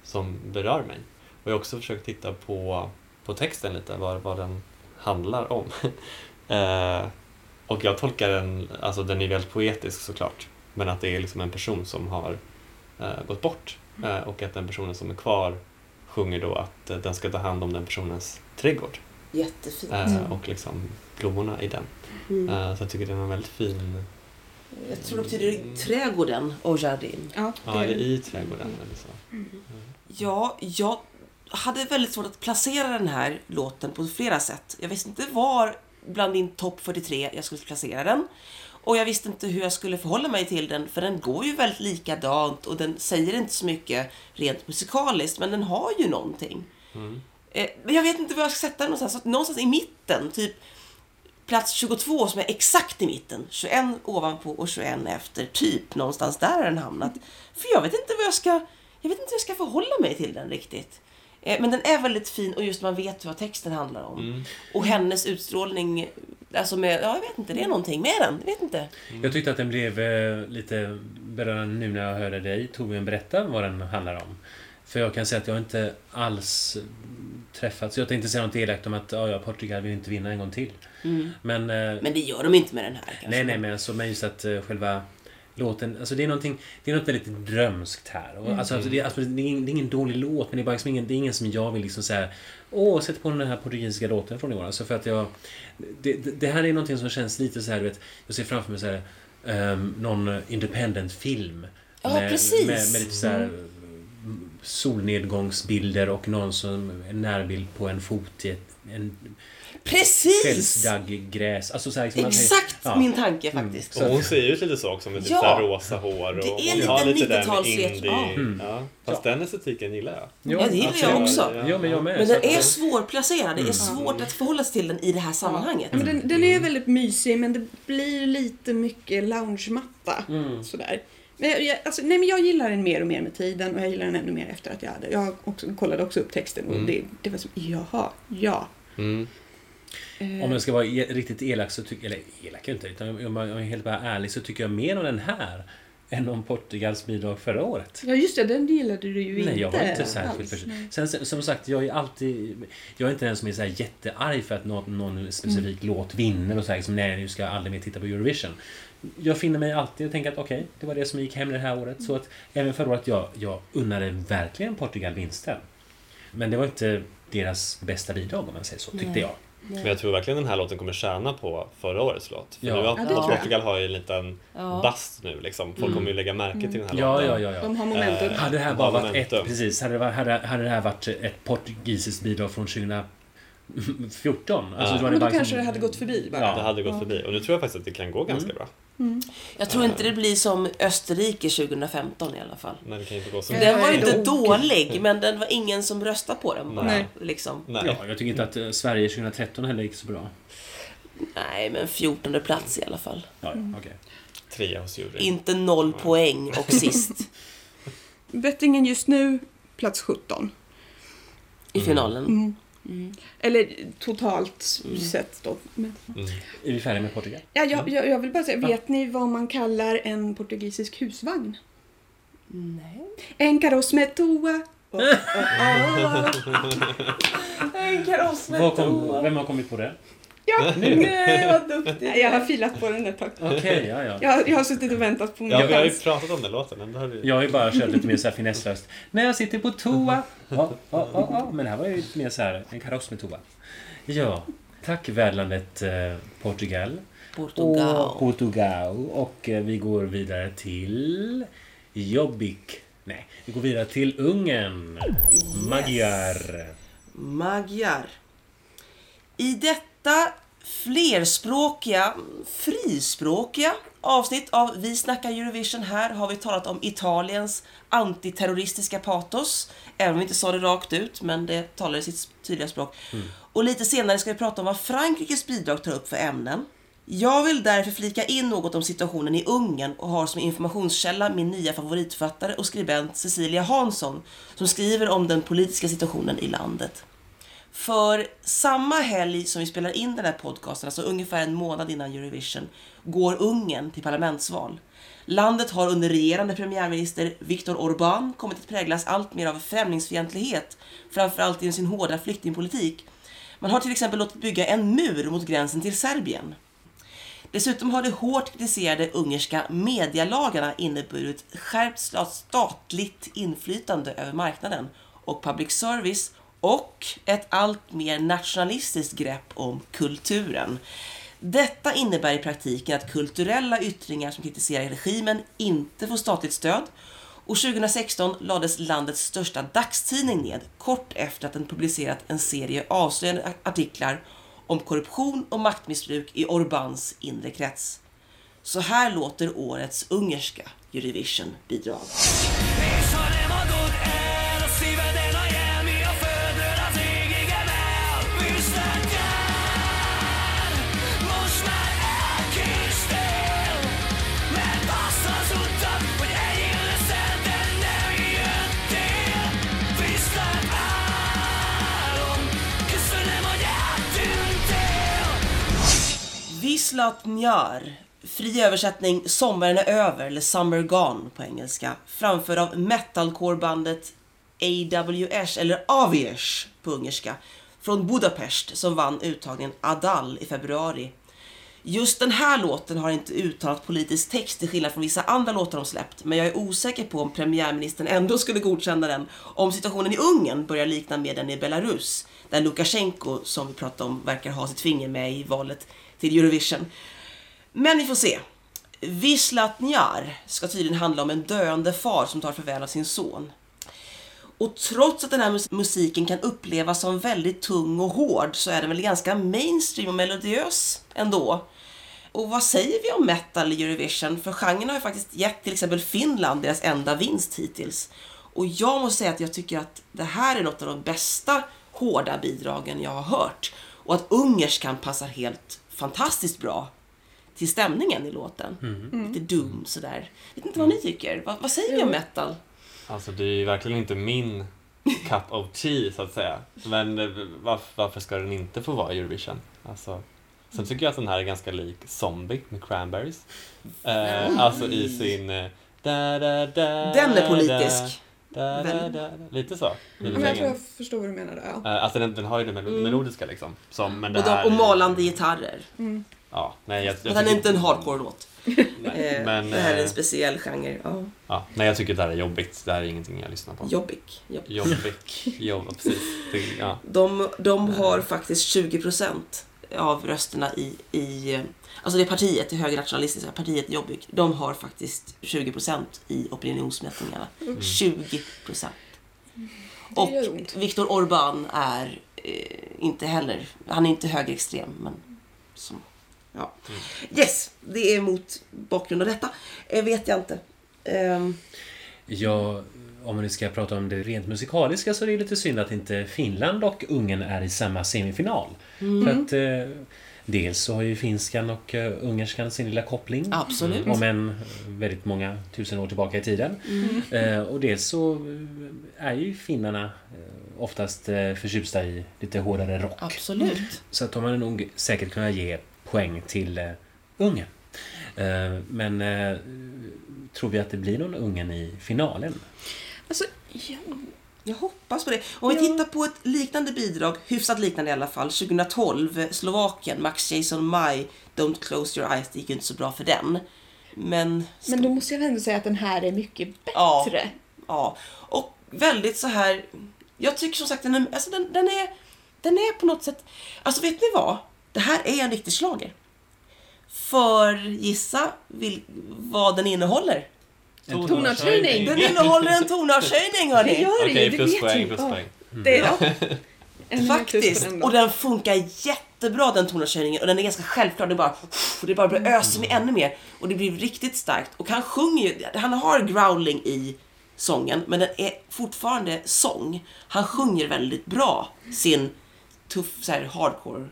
som berör mig. Och jag har också försökt titta på, på texten lite, vad, vad den handlar om. eh, och jag tolkar den, alltså den är väldigt poetisk såklart, men att det är liksom en person som har eh, gått bort eh, och att den personen som är kvar sjunger då att den ska ta hand om den personens trädgård Jättefint. eh, och liksom blommorna i den. Mm. Eh, så jag tycker den är väldigt fin. Jag tror det betyder trädgården och jardin. Ja, Ja, eller i trädgården eller så. Ja, jag hade väldigt svårt att placera den här låten på flera sätt. Jag visste inte var bland min topp 43 jag skulle placera den. Och jag visste inte hur jag skulle förhålla mig till den, för den går ju väldigt likadant och den säger inte så mycket rent musikaliskt, men den har ju någonting. Eh, Men jag vet inte var jag ska sätta den någonstans. Så Någonstans i mitten, typ plats 22 som är exakt i mitten. 21 ovanpå och 21 efter, typ någonstans där har den hamnat. För jag vet inte vad jag ska, jag vet inte hur jag ska förhålla mig till den riktigt. Eh, Men den är väldigt fin och just man vet vad texten handlar om. Och hennes utstrålning, alltså med, ja jag vet inte, det är någonting med den. Jag vet inte. Jag tyckte att den blev eh, lite berörande nu när jag hörde dig Torbjörn berätta vad den handlar om. För jag kan säga att jag inte alls träffats. Jag tänkte säga något elakt om att ja, ja, Portugal vill inte vinna en gång till. Men, eh, Men det gör de inte med den här kanske. nej, nej, men, alltså, men just att eh, själva låten, alltså det är någonting, det är något väldigt drömskt här. Och, alltså, alltså, det, alltså, det, är ingen, det är ingen dålig låt, men det är bara liksom ingen, det är ingen som jag vill liksom säga Åh, sätt på den här portugisiska låten från i år. Alltså för att jag... Det, det, här är någonting som känns lite så här, du vet, jag ser framför mig så här, ehm, någon independent film. Ja, med, precis. Med, med lite så här mm, solnedgångsbilder och någon som en närbild på en fot i ett en Precis! gräs. Alltså så här, liksom, man Exakt ja. min tanke faktiskt. Och hon ser ut lite så också med typ Ja. så här rosa hår och, Det är och lite har lite där med 90-talsret, indie. ja. Mm. Ja. Fast den estetiken gillar jag. Ja, det gillar jag också. Ja, men jag med. Men den är svårplacerad. Det är svårt att förhålla sig till den i det här sammanhanget. Ja, men den, den är väldigt mysig men det blir lite mycket loungematta. Mm. Sådär. Men jag, jag, alltså, nej, men jag gillar den mer och mer med tiden och jag gillar den ännu mer efter att jag hade... Jag också, kollade också upp texten och Mm. det, det var som, jaha, ja. Mm. Eh, Om jag ska vara e- riktigt elak så tycker eller elak inte, utan om jag är helt bara ärlig så tycker jag mer om den här än om Portugals bidrag förra året. Ja just det, den gillade du ju inte Nej, jag var inte särskilt alls. Sen som sagt, jag är alltid... Jag är inte den som är så här jättearg för att någon, någon specifik låt vinner och så här, liksom, nej, nu ska jag aldrig mer titta på Eurovision. Jag finner mig alltid och tänker att okej, det var det som gick hem det här året. Så att även förra året, jag, jag unnade verkligen Portugal vinsten. Men det var inte deras bästa bidrag om man säger så, tyckte Nej. jag. Men jag tror verkligen den här låten kommer tjäna på förra årets låt. För Ja. nu har, Ja. Portugal har ju en liten Ja. bast nu liksom. Folk kommer ju lägga märke till den här Ja, låten. ja, ja. ja. De har momentum. Eh, Hade det här bara varit ett, precis, hade det, varit, hade, hade det här varit ett portugisiskt bidrag från 2014? Alltså, Ja. då hade men då bara kanske liksom- det hade gått förbi bara. Ja. Det hade gått förbi. Och nu tror jag faktiskt att det kan gå ganska Mm. bra. Jag tror inte det blir som Österrike 2015 i alla fall. Men det kan inte gå så Nej. Den var ju inte dålig, men den var ingen som röstade på den bara. Nej. Liksom. Nej. Ja, jag tycker inte att eh, Sverige 2013 heller gick så bra. Nej, men 14 plats i alla fall. Ja, ja, okej. Trea hos juryn. Inte noll poäng och sist Bettingen just nu, plats 17. i finalen. Mm. Mm. Eller totalt Mm. sett då. Men, Mm. Är vi färdiga med Portugal? ja, jag, jag, jag vill bara säga, vet ni vad man kallar en portugisisk husvagn? Nej. En kaross med toa. Oh, oh, oh. En kaross med kom, toa. vem har kommit på det? Ja, Nej, vad duktig jag har filat på den ett tag. Okej, ja, ja. Jag, har- jag har suttit och väntat på min Ja, vi har ju chans. pratat om den låten. Den har du... Jag har ju bara kört lite mer så här finesslöst. När jag sitter på toa. Ja, ja, ja, ja. Men det här var ju lite mer så här, en kaross med toa. Ja, tack värdlandet eh, Portugal. Portugal. Och Portugal. Och eh, vi går vidare till Jobbik. Nej, vi går vidare till Ungern. Magyar. Magyar. I detta flerspråkiga, frispråkiga avsnitt av Vi snackar Eurovision här har vi talat om Italiens antiterroristiska patos. Även om vi inte sa det rakt ut, men det talar i sitt tydliga språk. Och lite senare ska vi prata om vad Frankrikes bidrag tar upp för ämnen. Jag vill därför flika in något om situationen i Ungern och har som informationskälla min nya favoritförfattare och skribent Cecilia Hansson som skriver om den politiska situationen i landet. För samma helg som vi spelar in den här podcasten, alltså ungefär en månad innan Eurovision, går Ungern till parlamentsval. Landet har under regerande premiärminister Viktor Orbán kommit att präglas allt mer av främlingsfientlighet, framförallt i sin hårda flyktingpolitik. Man har till exempel låtit bygga en mur mot gränsen till Serbien. Dessutom har de hårt kritiserade ungerska medialagarna inneburit skärpt statligt inflytande över marknaden och public service och ett allt mer nationalistiskt grepp om kulturen. Detta innebär i praktiken att kulturella yttringar som kritiserar regimen inte får statligt stöd och 2016 lades landets största dagstidning ned kort efter att den publicerat en serie avslöjande artiklar om korruption och maktmissbruk i Orbáns inre krets. Så här låter årets ungerska Eurovision-bidrag. Gislat Njar, fri översättning Sommaren är över, eller Summer Gone på engelska, framförd av metalcorebandet AWS, eller Aviers på ungerska, från Budapest som vann uttagningen Adal i februari. Just den här låten har inte uttalat politisk text till skillnad från vissa andra låtar de släppt, men jag är osäker på om premiärministern ändå skulle godkänna den om situationen i Ungern börjar likna med den i Belarus, där Lukasjenko, som vi pratade om, verkar ha sitt finger med i valet till Eurovision. Men vi får se. Vislat Njar ska tydligen handla om en döende far som tar farväl av sin son. Och trots att den här musiken kan upplevas som väldigt tung och hård så är den väl ganska mainstream och melodiös ändå. Och vad säger vi om metal i Eurovision? För genren har ju faktiskt gett till exempel Finland deras enda vinst hittills. Och jag måste säga att jag tycker att det här är något av de bästa hårda bidragen jag har hört. Och att ungerskan passar helt fantastiskt bra till stämningen i låten. Lite doom sådär. Vet inte vad ni tycker. Vad, vad säger vi om metal? Alltså det är ju verkligen inte min cup of tea så att säga. Men eh, varför, varför ska den inte få vara i Eurovision? Alltså, sen tycker jag att den här är ganska lik Zombie med Cranberries. Eh, alltså i sin... eh, Da, da, da, Den är politisk. Da, da, da, lite så. i Men jag tror jag förstår vad du menar där. Ja. Eh, Alltså den, den har ju det melo- melodiska liksom. Som, men det Och, de, här, och malande gitarrer. Ja, nej, jag, jag Men den är inte en hardcore-låt. Nej, Eh, men, det här är en eh, speciell genre. Ja. ja, nej, jag tycker det här är jobbigt. Det här är ingenting jag lyssnar på. Jobbik. Jobb. Jobbigt. Jobb, precis. Ja. De, de har faktiskt 20% av rösterna i, i Alltså det partiet, det högernationalistiska partiet Jobbik, de har faktiskt 20% i opinionsmätningarna. 20%. Och. Viktor Orbán är eh, inte heller, han är inte högerextrem men som, ja. Yes, det är mot bakgrund av detta. Eh, vet jag inte. Ehm, Ja, om man nu ska prata om det rent musikaliska så är det lite synd att inte Finland och Ungern är i samma semifinal. För att eh, dels så har ju finskan och eh, ungerskan sin lilla koppling. absolut. Om än väldigt många tusen år tillbaka i tiden. Eh, och dels så eh, är ju finnarna eh, oftast eh, förtjusta i lite hårdare rock. Absolut. Så att de hade nog säkert kunnat ge poäng till Ungern. Eh, men eh, tror vi att det blir någon Ungern i finalen? Alltså, ja. Jag hoppas på det. Om vi Ja. tittar på ett liknande bidrag, hyfsat liknande i alla fall, 2012, eh, Slovakien, Max Jason Maj, Don't close your eyes, det gick ju inte så bra för den. Men, Men då måste jag ändå säga att den här är mycket Ja. bättre. ja. Och väldigt så här, jag tycker som sagt den är, alltså den, den är, den är på något sätt, alltså vet ni vad? Det här är en riktig schlager. För gissa vil, vad den innehåller. Tonartshöjning. Den innehåller en tonartshöjning Det hörni! gör det Okej, ju, det vet pluspoäng. Det. En på Faktiskt. Och den funkar jättebra den tonartshöjningen och den är ganska självklar. Det är bara, och det är bara blir öser med ännu mer och det blir riktigt starkt. Och han sjunger ju, han har growling i sången men den är fortfarande sång. Han sjunger väldigt bra sin tuff så här, hardcore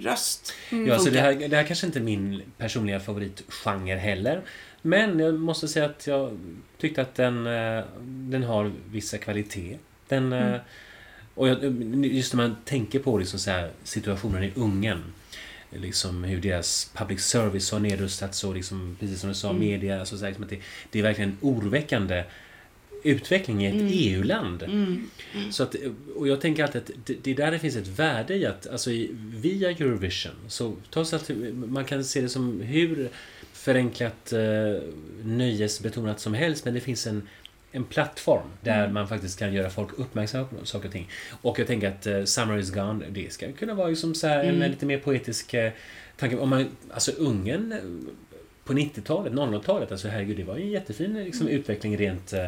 röst. Ja, så det, här, det här kanske inte är min personliga favoritgenre heller. Men jag måste säga att jag tyckte att den, eh, den har vissa kvalitet. Den, eh, Och jag, just när man tänker på liksom så här, situationen i Ungern. Liksom hur deras public service har nedrustats och liksom, precis som du sa, media. Alltså, så här, liksom att det, det är verkligen en oroväckande utveckling i ett EU-land. Så att, och jag tänker alltid att det, det är där det finns ett värde i att, alltså i, via Eurovision, så trots att man kan se det som hur förenklat, eh, nöjesbetonat som helst, men det finns en, en plattform där man faktiskt kan göra folk uppmärksamma på saker och ting. Och jag tänker att eh, Summer is gone, det ska kunna vara ju som så en lite mer poetisk eh, tanke. Om man, alltså Ungern eh, på 90-talet, 00-talet, alltså herregud, det var ju en jättefin liksom, utveckling rent... eh,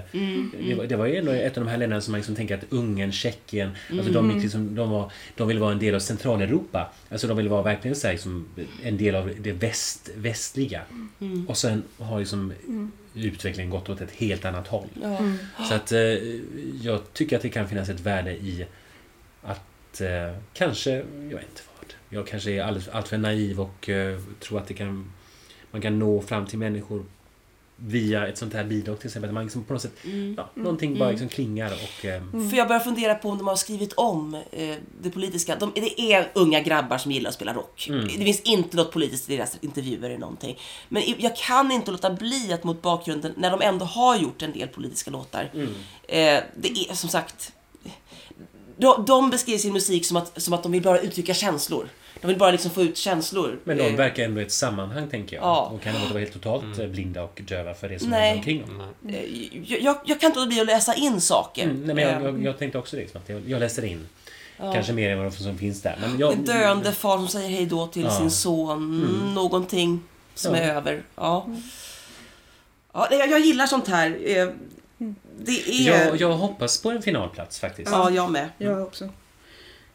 Det, var, det var ju ändå ett av de här länderna som man liksom tänker att Ungern, Tjeckien, alltså de, gick liksom, de, var, de ville vara en del av Centraleuropa. Alltså de ville vara verkligen så här, liksom, en del av det väst, västliga. Och sen har liksom utvecklingen gått åt ett helt annat håll. Så att eh, jag tycker att det kan finnas ett värde i att eh, kanske, jag vet inte vad, jag kanske är alldeles, allt för naiv och eh, tror att det kan, man kan nå fram till människor via ett sånt här bidrag till exempel. Att man liksom på något sätt, ja, någonting bara liksom klingar och... Eh, För jag börjar fundera på om de har skrivit om eh, det politiska. De, det är unga grabbar som gillar att spela rock. Det finns inte något politiskt i deras intervjuer eller någonting. Men jag kan inte låta bli att mot bakgrunden, när de ändå har gjort en del politiska låtar. Eh, det är som sagt... De, de beskriver sin musik som att, som att de vill bara uttrycka känslor. De vill bara liksom få ut känslor. men de Eh, verkar ändå i ett sammanhang, tänker jag. Ja. Och kan inte vara helt totalt eh, blinda och döva för det som Nej. händer omkring dem. eh, jag, jag, jag kan inte låta bli att läsa in saker. Mm, nej, men jag, jag, jag tänkte också det. Liksom, att jag, jag läser in. Kanske mer än vad som finns där. Men jag, En döende far som säger hej då till Ja. sin son. Någonting som Ja. är över. Ja. Ja, nej, jag, jag gillar sånt här. Det är... jag, jag hoppas på en finalplats faktiskt. Ja, jag med. Jag också.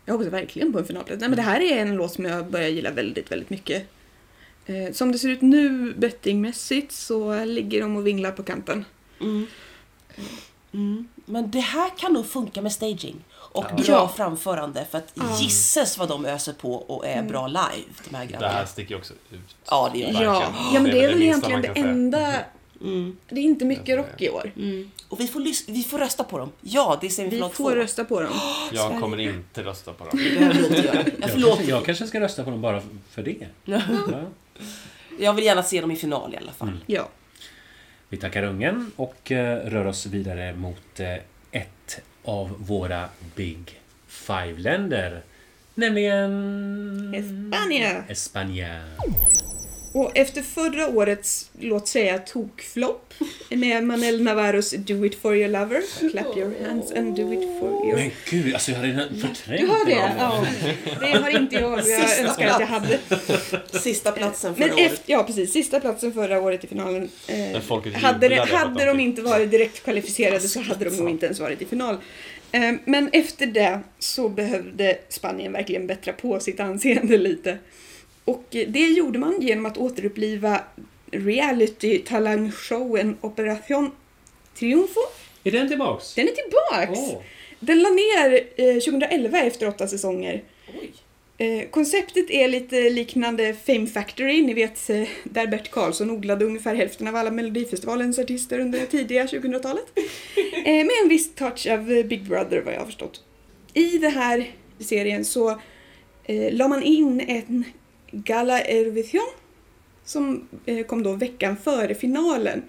Jag hoppas verkligen på en finalplats. Nej, men det här är en låt som jag börjar gilla väldigt, väldigt mycket. Eh, som det ser ut nu bettingmässigt så ligger de och vinglar på kanten. Mm. Mm. Men det här kan nog funka med staging. Och Ja. bra framförande. För att Ja. gisses vad de öser på och är bra live, de här Det grabbarna. här sticker också ut. Ja, det gör det. Ja, ja men det är väl egentligen det enda... Mm. Det är inte mycket rock i år. Mm. Och vi får, vi får rösta på dem. Ja, det är Vi semifinal två. får rösta på dem. Jag kommer inte rösta på dem. Det behöver du inte göra. Jag Jag förlåter jag kanske ska rösta på dem bara för det. Ja. Jag vill gärna se dem i final i alla fall. Ja. Vi tackar Ungern och eh, rör oss vidare mot eh, ett av våra Big Five-länder. Nämligen... Espanja. Espanja. Och efter förra årets, låt säga, tokflopp med Manel Navarros Do It For Your Lover, Clap Your Hands and Do It For Your... Men gud, alltså jag hade redan förträngt Du har det? Ja. Det har inte jag. Jag Sista önskar att jag hade. Sista platsen Men förra året. efter, ja, precis. Sista platsen förra året i finalen. Eh, Men hade att hade de de inte varit direkt kvalificerade så hade de nog inte ens varit i final. Eh, men efter det så behövde Spanien verkligen bättra på sitt anseende lite. Och det gjorde man genom att återuppliva reality-talangshowen Operation Triunfo. Är den tillbaks? Den är tillbaks! Åh. Den la ner eh, 2011 efter åtta säsonger. Eh, konceptet är lite liknande Fame Factory, ni vet eh, där Bert Karlsson odlade ungefär hälften av alla Melodifestivalens artister under det tidiga 2000-talet. Eh, med en viss touch av eh, Big Brother vad jag har förstått. I den här serien så eh, la man in en Gala Eurovision som eh, kom då veckan före finalen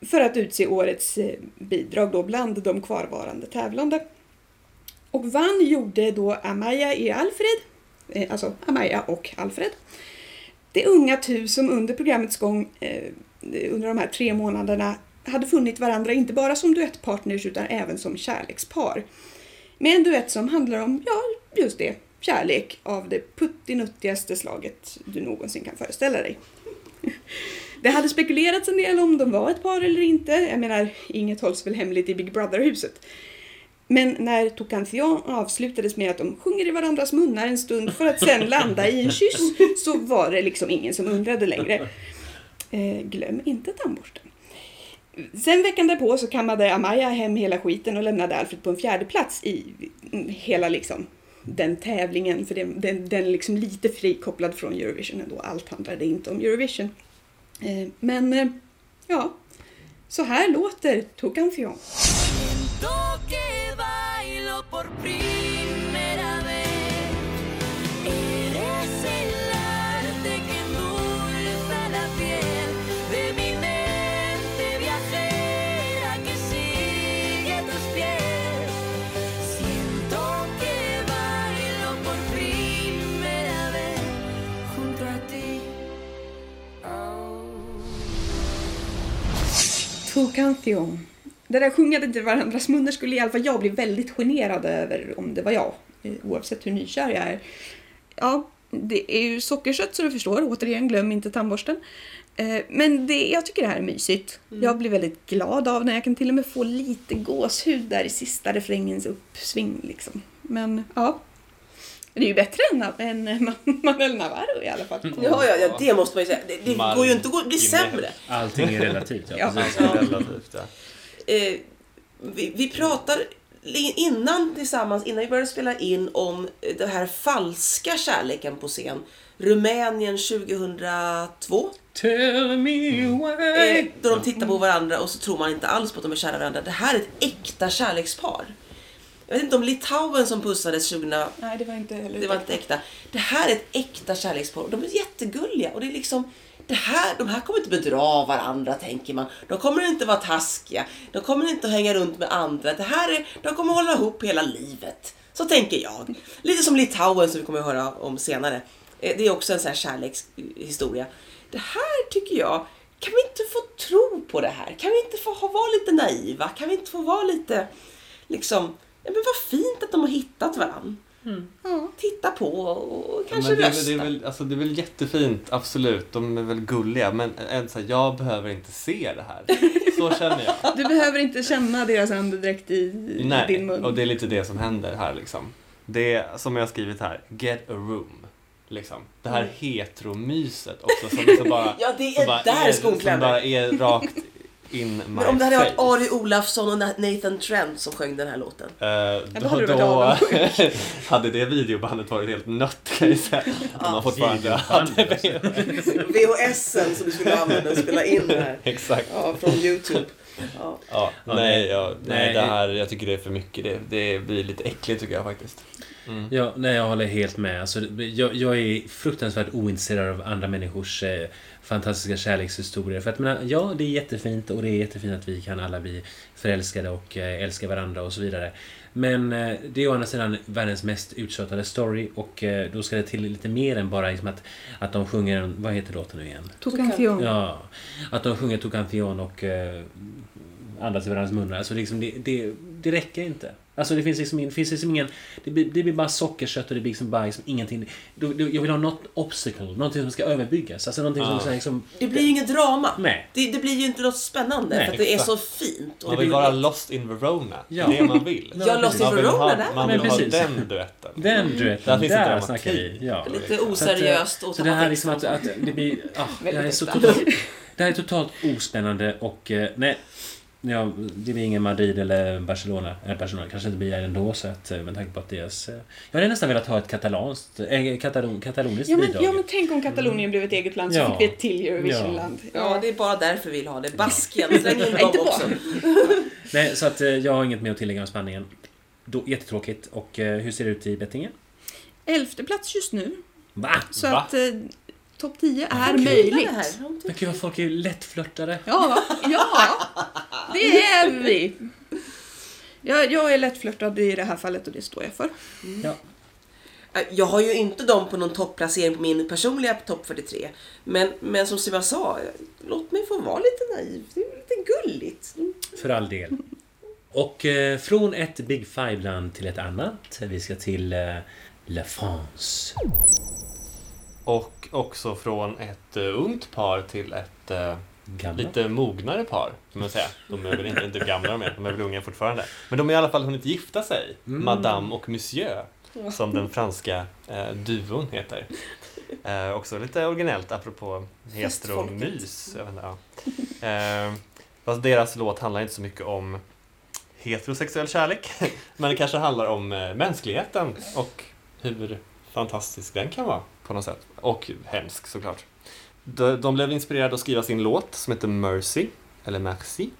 för att utse årets eh, bidrag då bland de kvarvarande tävlande. Och vann gjorde då Amaya e Alfred, eh, alltså Amaya och Alfred. Det unga tu som under programmets gång, under de här tre månaderna, hade funnit varandra inte bara som duettpartners utan även som kärlekspar. Med en duett som handlar om, ja, just det, kärlek av det puttinuttigaste slaget du någonsin kan föreställa dig. Det hade spekulerats en del om de var ett par eller inte. Jag menar, inget hålls väl hemligt i Big Brother-huset. Men när Tocantion avslutades med att de sjunger i varandras munnar en stund för att sen landa i en kyss så var det liksom ingen som undrade längre. Eh, glöm inte tandborsten. Sen veckan därpå så kammade Amaya hem hela skiten och lämnade Alfred på en fjärde plats i mm, hela liksom den tävlingen. För den, den, den är liksom lite frikopplad från Eurovision ändå. Allt handlade inte om Eurovision. Eh, men eh, ja, så här låter Tocancion. Tokantion. Det där sjungandet till varandras munnar skulle i alla fall jag bli väldigt generad över om det var jag. Oavsett hur nykär jag är. Ja, det är ju sockersött så du förstår. Återigen, glöm inte tandborsten. Eh, Men det, jag tycker det här är mysigt. Jag blir väldigt glad av när jag kan till och med få lite gåshud där i sista refrängens uppsving. Liksom. Men ja, det är ju bättre än, än Ma- Manuel Navarro i alla fall. Ja, ja, ja, det måste man ju säga. Det, det Mark- går ju inte att bli sämre. Allting är relativt. Ja. Ja. precis. Relativt, ja. Eh, vi, vi pratar innan tillsammans, innan vi började spela in om den här falska kärleken på scen. Rumänien 2002. Tell me why. Eh, då de tittar på varandra och så tror man inte alls på att de är kära varandra. Det här är ett äkta kärlekspar. Jag vet inte om Litauen som pussades 2000 Nej, det var inte heller det var inte äkta. Det här är ett äkta kärlekspar. De är jättegulliga och det är liksom det här, de här kommer inte bedra varandra tänker man. De kommer inte vara taskiga. De kommer inte att hänga runt med andra. Det här är, de kommer hålla ihop hela livet. Så tänker jag. Lite som Litauen som vi kommer att höra om senare. Eh, Det är också en sån här kärlekshistoria. Det här tycker jag, kan vi inte få tro på det här? Kan vi inte få vara lite naiva? Kan vi inte få vara lite, liksom, ja men vad fint att de har hittat varandra. Ja, titta på och kanske men det, är, rösta. väl- det, är väl, alltså, det är väl jättefint, absolut. De är väl gulliga. Men en, så här, jag behöver inte se det här. Så känner jag. Du behöver inte känna deras andedräkt i Nej, din mun. och det är lite det som händer här liksom. Det är som jag har skrivit här, get a room. Liksom. Det här heteromyset också som liksom bara, Ja, det som är bara där är, skon som bara är rakt in my Men om det hade varit. Ari Olafsson och Nathan Trent som sjöng den här låten. Eh, då hade då du varit då hade det videobandet varit helt nött kan jag säga. Om man fortfarande hade VHSen som du skulle använda och spela in det här. Exakt. Ja, från Youtube. Ja. Ja, nej. ja, nej, Nej. det här, jag tycker det är för mycket. Det, det blir lite äckligt tycker jag faktiskt. Mm. Ja, nej, jag håller helt med. Alltså, jag, jag är fruktansvärt ointresserad av andra människors eh, fantastiska kärlekshistorier. För att, menar, ja, det är jättefint och det är jättefint att vi kan alla bli förälskade och eh, älska varandra och så vidare. Men eh, det är å andra sidan världens mest uttjatade story och eh, då ska det till lite mer än bara liksom att, att de sjunger, en- vad heter låten nu igen? Tokantion. Ja, att de sjunger Tocantion och eh, andas i varandras munnar. Alltså liksom det, det, det räcker inte. Alltså det finns liksom, in, finns liksom ingen... Det blir, det blir bara sockerkött och det blir liksom bara liksom ingenting. Då- då- Jag vill ha något obstacle, någonting som ska överbyggas. Alltså någonting som Ah. ska liksom... Det blir ju inget drama. Nej. Det, det blir ju inte något spännande Nej, för att det är så fint. Och Man det vill blir vara lost in Verona. Ja. Det är det man vill. Ja, Lost in Verona, ha, där. man Men vill ha precis. den duetten. Den Där duetten, finns det där dramatik. snackar vi. Ja. Lite Så att, eh, oseriöst och Så det här liksom att, att det blir... Ah, det här är så totalt, det här är totalt ospännande och... eh, Nej. Ja, det blir ingen Madrid eller Barcelona. Eller Barcelona kanske inte blir ändå så att eh, med tanke på att deras... eh, Jag hade nästan velat ha ett katalanskt... Äh, katalon, kataloniskt Ja men, bidrag. ja men tänk om Katalonien blev ett eget land så Ja. fick vi ett till Eurovisionland. Ja, det är bara därför vi vill ha det. Baskien, släng in dem också. Nej, så att eh, jag har inget mer att tillägga om Spanien. Då, jättetråkigt. Och eh, hur ser det ut i bettingen? Elfte plats just nu. Va? Så Va? att eh, topp 10 är kul möjligt. det här. Men gud vad folk är lättflörtade. Ja, ja, det är vi. Jag, jag är lättflörtad i det här fallet och det står jag för. Ja. Jag har ju inte dem på någon topplacering på min personliga topp 43. Men, men som Simon sa, låt mig få vara lite naiv. Det är lite gulligt. För all del. Och eh, från ett Big Five-land till ett annat. Vi ska till eh, La France. Och också från ett uh, ungt par till ett uh, Gamla. lite mognare par, kan man säga. De är väl inte, inte gamla de är, de är väl unga fortfarande. Men de har i alla fall hunnit gifta sig, Mm. Madame och Monsieur, som den franska eh, duon heter. Eh, också lite originellt apropå. Jag vet inte, ja. eh, fast deras låt handlar inte så mycket om heterosexuell kärlek, men det kanske handlar om eh, mänskligheten och hur fantastisk den kan vara på något sätt. Och hemsk såklart. De, de blev inspirerade att skriva sin låt som heter Mercy, eller Merci.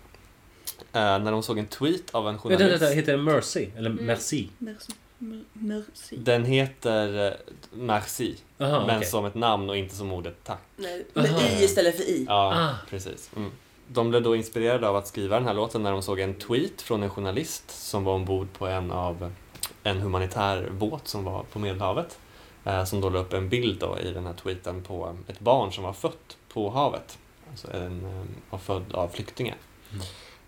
Eh, när de såg en tweet av en Vänta, journalist. vänta, heter det Mercy? Eller Merci? Merci. Mer- Merci. Den heter eh, Merci, Aha, men okej. som ett namn och inte som ordet tack. Nej, med Aha. i istället för i. Ja, Ah. precis. Mm. De blev då inspirerade av att skriva den här låten när de såg en tweet från en journalist som var ombord på en av en humanitär båt som var på Medelhavet. Eh, som då la upp en bild då i den här tweeten på ett barn som var fött på havet. Alltså en, eh, var född av flyktingar.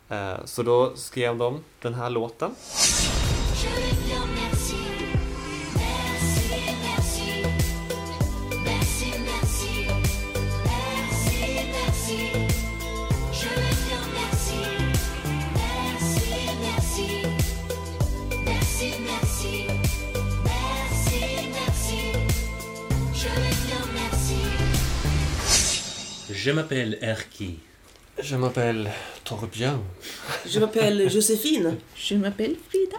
Eh, Så då skrev de den här låten. Je m'appelle Erki. Je m'appelle Torbjörn. Je m'appelle Joséphine. Je m'appelle Frida.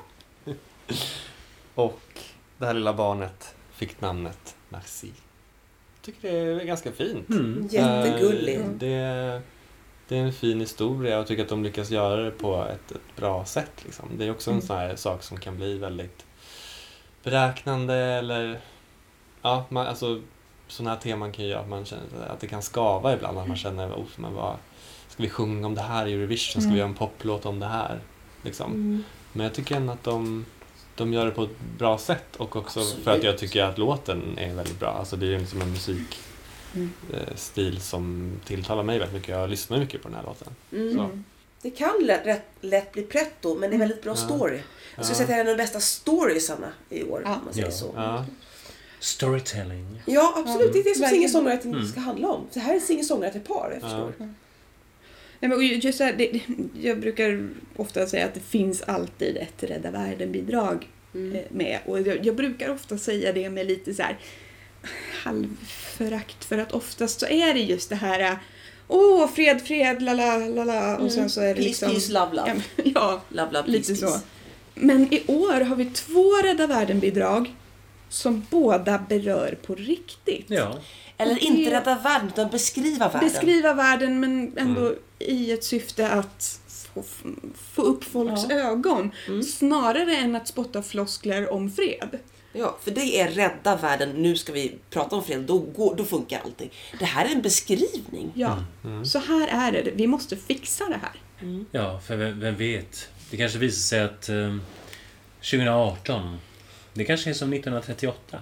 Och det här lilla barnet fick namnet Merci. Jag tycker det är ganska fint. Mm. Jättegullig. Eh, Det, det är en fin historia och jag tycker att de lyckas göra det på ett, ett bra sätt. Liksom. Det är också en Mm. sån här sak som kan bli väldigt beräknande eller ja, man, alltså sådana här teman kan ju göra att man känner att det kan skava ibland. Att man känner, oh, men vad, ska vi sjunga om det här i Eurovision? Ska Mm. vi göra en poplåt om det här? Liksom. Mm. Men jag tycker ändå att de, de gör det på ett bra sätt och också Absolut. för att jag tycker att låten är väldigt bra. Alltså det är liksom en musikstil Mm. eh, stil som tilltalar mig väldigt mycket. Jag lyssnar mycket på den här låten. Mm. Så. Det kan lätt, lätt, lätt bli pretto, men det är väldigt bra Ja. story. Jag skulle Ja. säga att det är en av de bästa storiesarna i år, Ja. om man säger Ja. så. Ja. Storytelling. Ja, absolut. Det är det som Verkligen. singer-songwriting Mm. ska handla om. Så här är singer-songwriter-par, jag Ja. förstår. Nej, men just här, det, det- jag brukar ofta säga att det finns alltid ett Rädda Världen-bidrag Mm. eh, med. Och jag, jag brukar ofta säga det med lite så här halvförakt för att oftast så är det just det här Åh, fred, fred, la la la la och sen så är det Peace, liksom... peace, love, Ja, love. men- ja, Love, love, lite peace, så. peace. Men i år har vi två Rädda Världen-bidrag som båda berör på riktigt. Ja. Eller inte det- rädda världen, utan beskriva världen. Beskriva världen men ändå Mm. i ett syfte att få, få upp folks Ja. ögon. Mm. Snarare än att spotta floskler om fred. Ja, för det är rädda världen, nu ska vi prata om fred, då, går, då funkar allting. Det här är en beskrivning. Ja, Mm. så här är det. Vi måste fixa det här. Ja, för vem, vem vet? Det kanske visar sig att eh, 2018, det kanske är som 1938.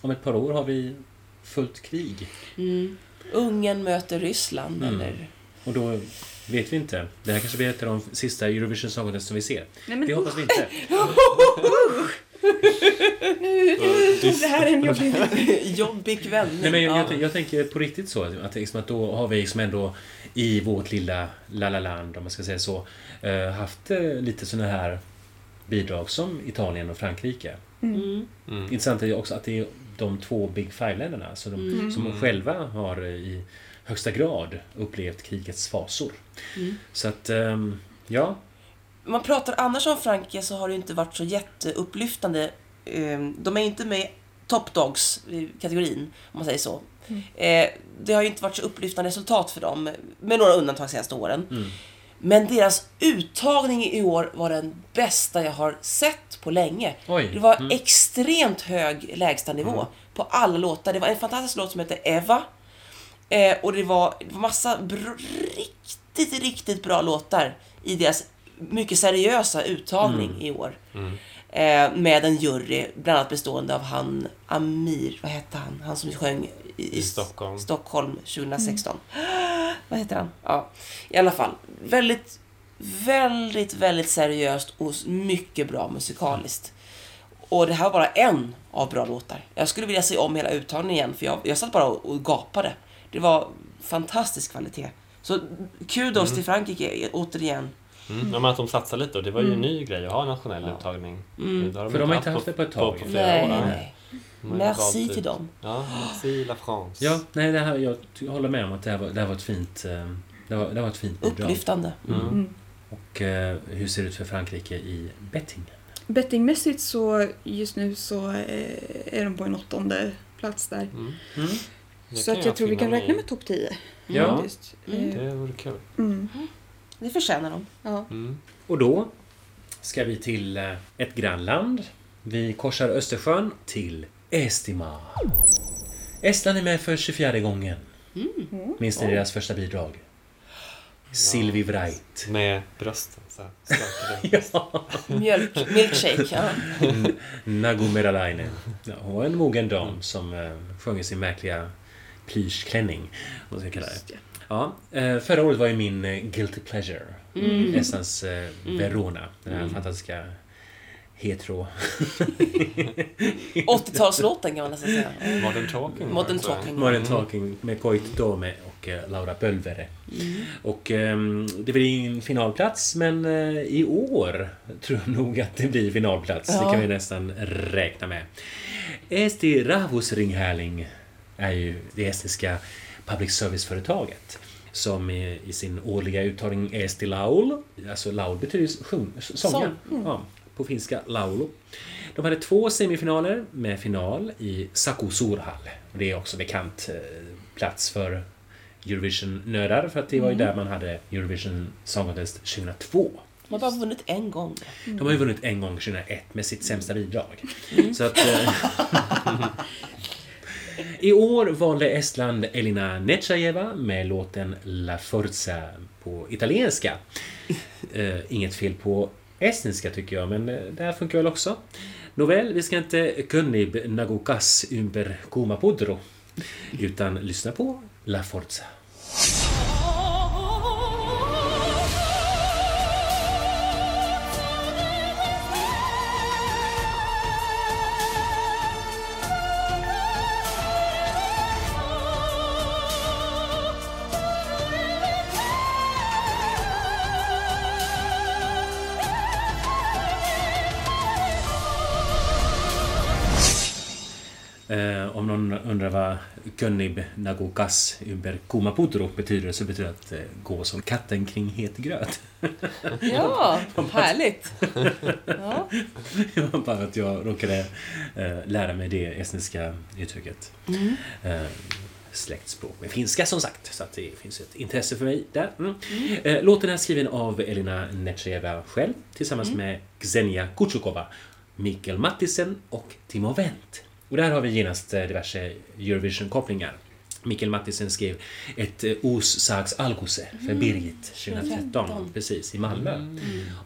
Om ett par år har vi fullt krig. Mm. Ungern möter Ryssland, Mm. eller... Och då vet vi inte. Det här kanske blir ett av de sista Eurovision Song som vi ser. Nej, men Det hoppas vi inte. nu, nu, det här är en jobbig... Jobbig vändning. Nej, men jag, ja. jag, jag tänker på riktigt så att, liksom att då har vi liksom ändå i vårt lilla la-la-land, om man ska säga så, eh, haft eh, lite sådana här bidrag som Italien och Frankrike. Mm. Mm. Intressant är ju också att det är de två Big Five-länderna så de, Mm. som själva har eh, i högsta grad upplevt krigets fasor. Mm. Så att, ehm, ja. Man pratar annars om Frankrike så har det inte varit så jätteupplyftande. Eh, De är inte med i top dogs kategorin om man säger så. Eh, Det har ju inte varit så upplyftande resultat för dem, med några undantag de senaste åren. Mm. Men deras uttagning i år var den bästa jag har sett på länge. Oj. Det var Mm. extremt hög lägstanivå på alla låtar. Det var en fantastisk låt som heter Eva. Eh, och det var, det var massa br- riktigt, riktigt bra låtar i deras mycket seriösa uttagning i år. Mm. Eh, med en jury, bland annat bestående av han Amir, vad hette han? Han som sjöng i, I Stockholm. Stockholm 2016. Vad heter han? Ja, i alla fall. Väldigt, väldigt, väldigt seriöst och mycket bra musikaliskt. Och det här var bara en av bra låtar. Jag skulle vilja se om hela uttagningen igen för jag, jag satt bara och, och gapade. Det var fantastisk kvalitet. Så kudos till Frankrike återigen. Mm. Ja, men att de satsar lite och det var ju en ny grej att ha en nationell Ja. uttagning. Mm. För de har inte haft det på ett tag. På, på flera Nej, år. nej. Merci ut- till dem. Ja, merci la France. Ja, nej, det här, jag håller med om att det här var, det här var ett fint eh, det var, det var ett fint bidrag. Upplyftande. Mm. Mm. Och eh, hur ser det ut för Frankrike i betting? Bettingmässigt så just nu så eh, är de på en åttonde plats där. Mm. Mm. Så att jag tror vi kan räkna med topp 10. Ja. Mm. Det vore kul. Mm. Det förtjänar de. Ja. Mm. Och då ska vi till eh, ett grannland. Vi korsar Östersjön till Estima. Estland är med för 24 gången. Minns ni deras första bidrag? Sylvie Wright. Med brösten så här. Ja. Mjölk, milkshake. Ja. Nagu Meralainen. Ja, hon var en mogen dam som eh, sjöng i sin märkliga plyschklänning. Vad ska jag kalla det. Just det. Ja, eh, förra året var ju min eh, Guilty Pleasure. Mm. Estlands eh, Verona. Den här fantastiska hetero... 80-talslåten kan man nästan säga. Modern Talking. Modern. Talking. Modern Talking med Koit Dome och eh, Laura Pölvere. Och ehm, det blir ingen finalplats men eh, i år tror jag nog att det blir finalplats. Det Ja. kan vi nästan räkna med. Eesti Rahvusringhärling är ju det estniska public service-företaget som i, sin årliga uttagning Eesti Laul, alltså laul betyder ju sjung, sånga, ja, på finska laulu. De hade två semifinaler med final i Saku Suurhall. Och Det är också bekant eh, plats för Eurovision-nördar för att det var ju där man hade Eurovision Song Contest 2002. De har bara vunnit en gång. De har ju vunnit en gång 2001 med sitt sämsta bidrag. Så att, eh, I år valde Estland Elina Netjajeva med låten La Forza på italienska. Eh, inget fel på estniska tycker jag, men eh, det här funkar väl också. Nåväl, vi ska inte kunnib nagukas ymper kuma pudro, utan lyssna på La Forza. Undrar vad Könnib Nagokas Uber Kumaputro betyder så betyder att eh, gå som katten kring het gröt. Ja, härligt. Ja. Bara att jag råkade eh, lära mig det estniska uttrycket. Eh, släktspråk med finska som sagt, så att det finns ett intresse för mig där. Mm. Eh, låten är skriven av Elina Netjeva själv tillsammans med Xenia Kuchukova, Mikael Mattisen och Timo Wendt. Och där har vi genast eh, diverse Eurovision-kopplingar. Mikael Mattisen skrev ett eh, Os Sags Alguse för Birgit 2013, precis, i Malmö.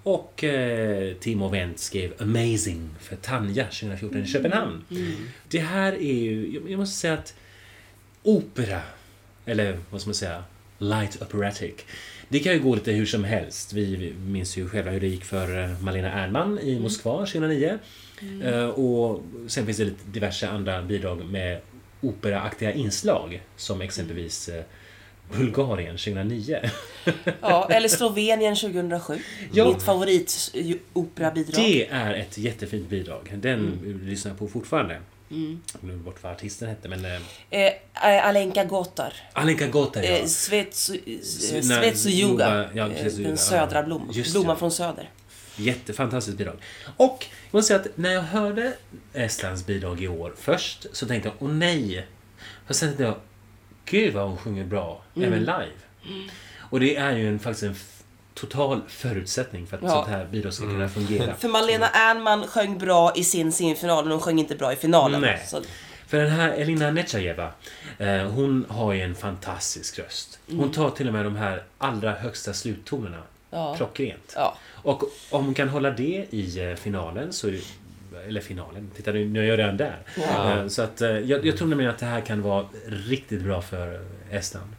Och eh, Timo Wendt skrev Amazing för Tanja 2014 i Köpenhamn. Det här är ju, jag- måste säga att opera, eller vad ska man säga, light operatic. Det kan ju gå lite hur som helst. Vi minns ju själva hur det gick för eh, Malena Ernman i Moskva 2009. Eh, Och sen finns det lite diverse andra bidrag med operaaktiga inslag som exempelvis eh, Bulgarien 2009. ja, eller Slovenien 2007. Ja. Mitt favoritoperabidrag. Det är ett jättefint bidrag. Den lyssnar jag på fortfarande. Mm. Glömde bort vad artisten hette men... Eh, Eh, Alenka Gotar. Alenka Gotar ja. Eh, eh, Svetsujuga. Ja, Eh, Den södra blomman. Blomman från söder. Jättefantastiskt bidrag. Och jag måste säga att när jag hörde Estlands bidrag i år först så tänkte jag, åh nej. Och sen tänkte jag, gud vad hon sjunger bra, Mm. även live. Och det är ju en, faktiskt en total förutsättning för att Ja. sånt här bidrag ska kunna fungera. För Malena Ernman sjöng bra i sin semifinal, men hon sjöng inte bra i finalen. Nej. Så, För den här Elina Netjajeva, eh, hon har ju en fantastisk röst. Hon tar till och med de här allra högsta sluttonerna Ja. klockrent. ja. Och om hon kan hålla det i eh, finalen så är eller finalen, titta nu, nu är jag redan där. Ja. Eh, Så att eh, jag, jag tror nämligen att det här kan vara riktigt bra för Estland.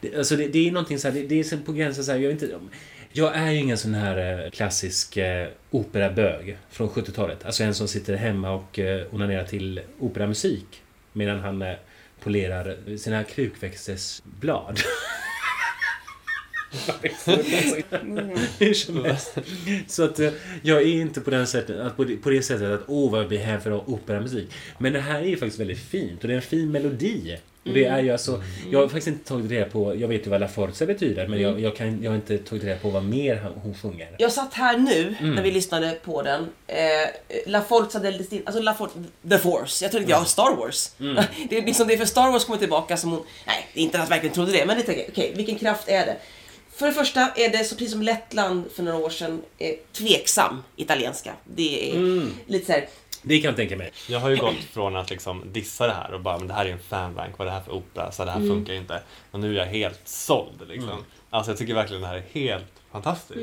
Det, alltså det, det är någonting så här, det, det är på gränsen så här, jag vet inte jag är ju ingen sån här klassisk operabög från 70-talet. Alltså en som sitter hemma och onanerar till operamusik medan han polerar sina krukväxters blad. Helst. Så att eh, jag är inte på den sättet, att på, det, på det sättet att åh vad jag blir här för operamusik. Men det här är ju faktiskt väldigt fint och det är en fin melodi. Och det är ju alltså, jag har faktiskt inte tagit reda på, jag vet ju vad La Forza betyder men jag, jag, kan, jag har inte tagit reda på vad mer hon sjunger. Jag satt här nu Mm. när vi lyssnade på den. Eh, La Forza del Destino, alltså La For- The Force. Jag trodde jag Star Wars. Mm. Det är liksom det är för Star Wars kommer tillbaka som hon... Nej, inte att jag verkligen trodde det, men det tänker okej, vilken kraft är det? För det första är det, så precis som Lettland för några år sedan, eh, tveksam italienska. Det är Mm. lite så här, Det kan jag tänka mig. Jag har ju gått från att liksom dissa det här och bara men det här är en fanbank, vad är det här för opera, så det här Mm. funkar ju inte. Och nu är jag helt såld liksom. Mm. Alltså jag tycker verkligen det här är helt fantastiskt.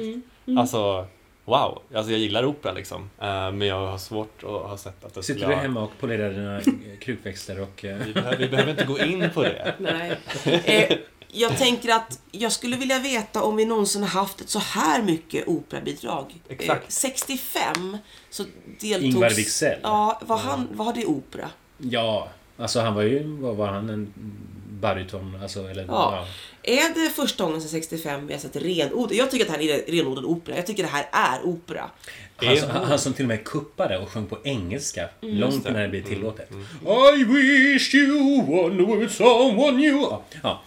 Mm. Alltså wow, alltså jag gillar opera liksom. Eh, men jag har svårt att ha sett att det Sitter skulle du hemma och polerar dina krukväxter och... eh, Vi behöver, vi behöver inte gå in på det. nej. Eh, jag tänker att jag skulle vilja veta om vi någonsin har haft ett så här mycket operabidrag. Exakt. Eh, 65 så deltogs... Ingvar Wicksell. Ja, var, han, var det opera? Ja, alltså han var ju... Vad var han? En baryton? Alltså, eller... Ja. Är det första gången sedan 65 vi har sett renodlad... Jag tycker att det här är renodlad opera. Jag tycker det här är opera. Han, som- han, han som till och med kuppade och sjöng på engelska. långt det. innan det blev tillåtet. I wish you one with someone new... Ja. Ja.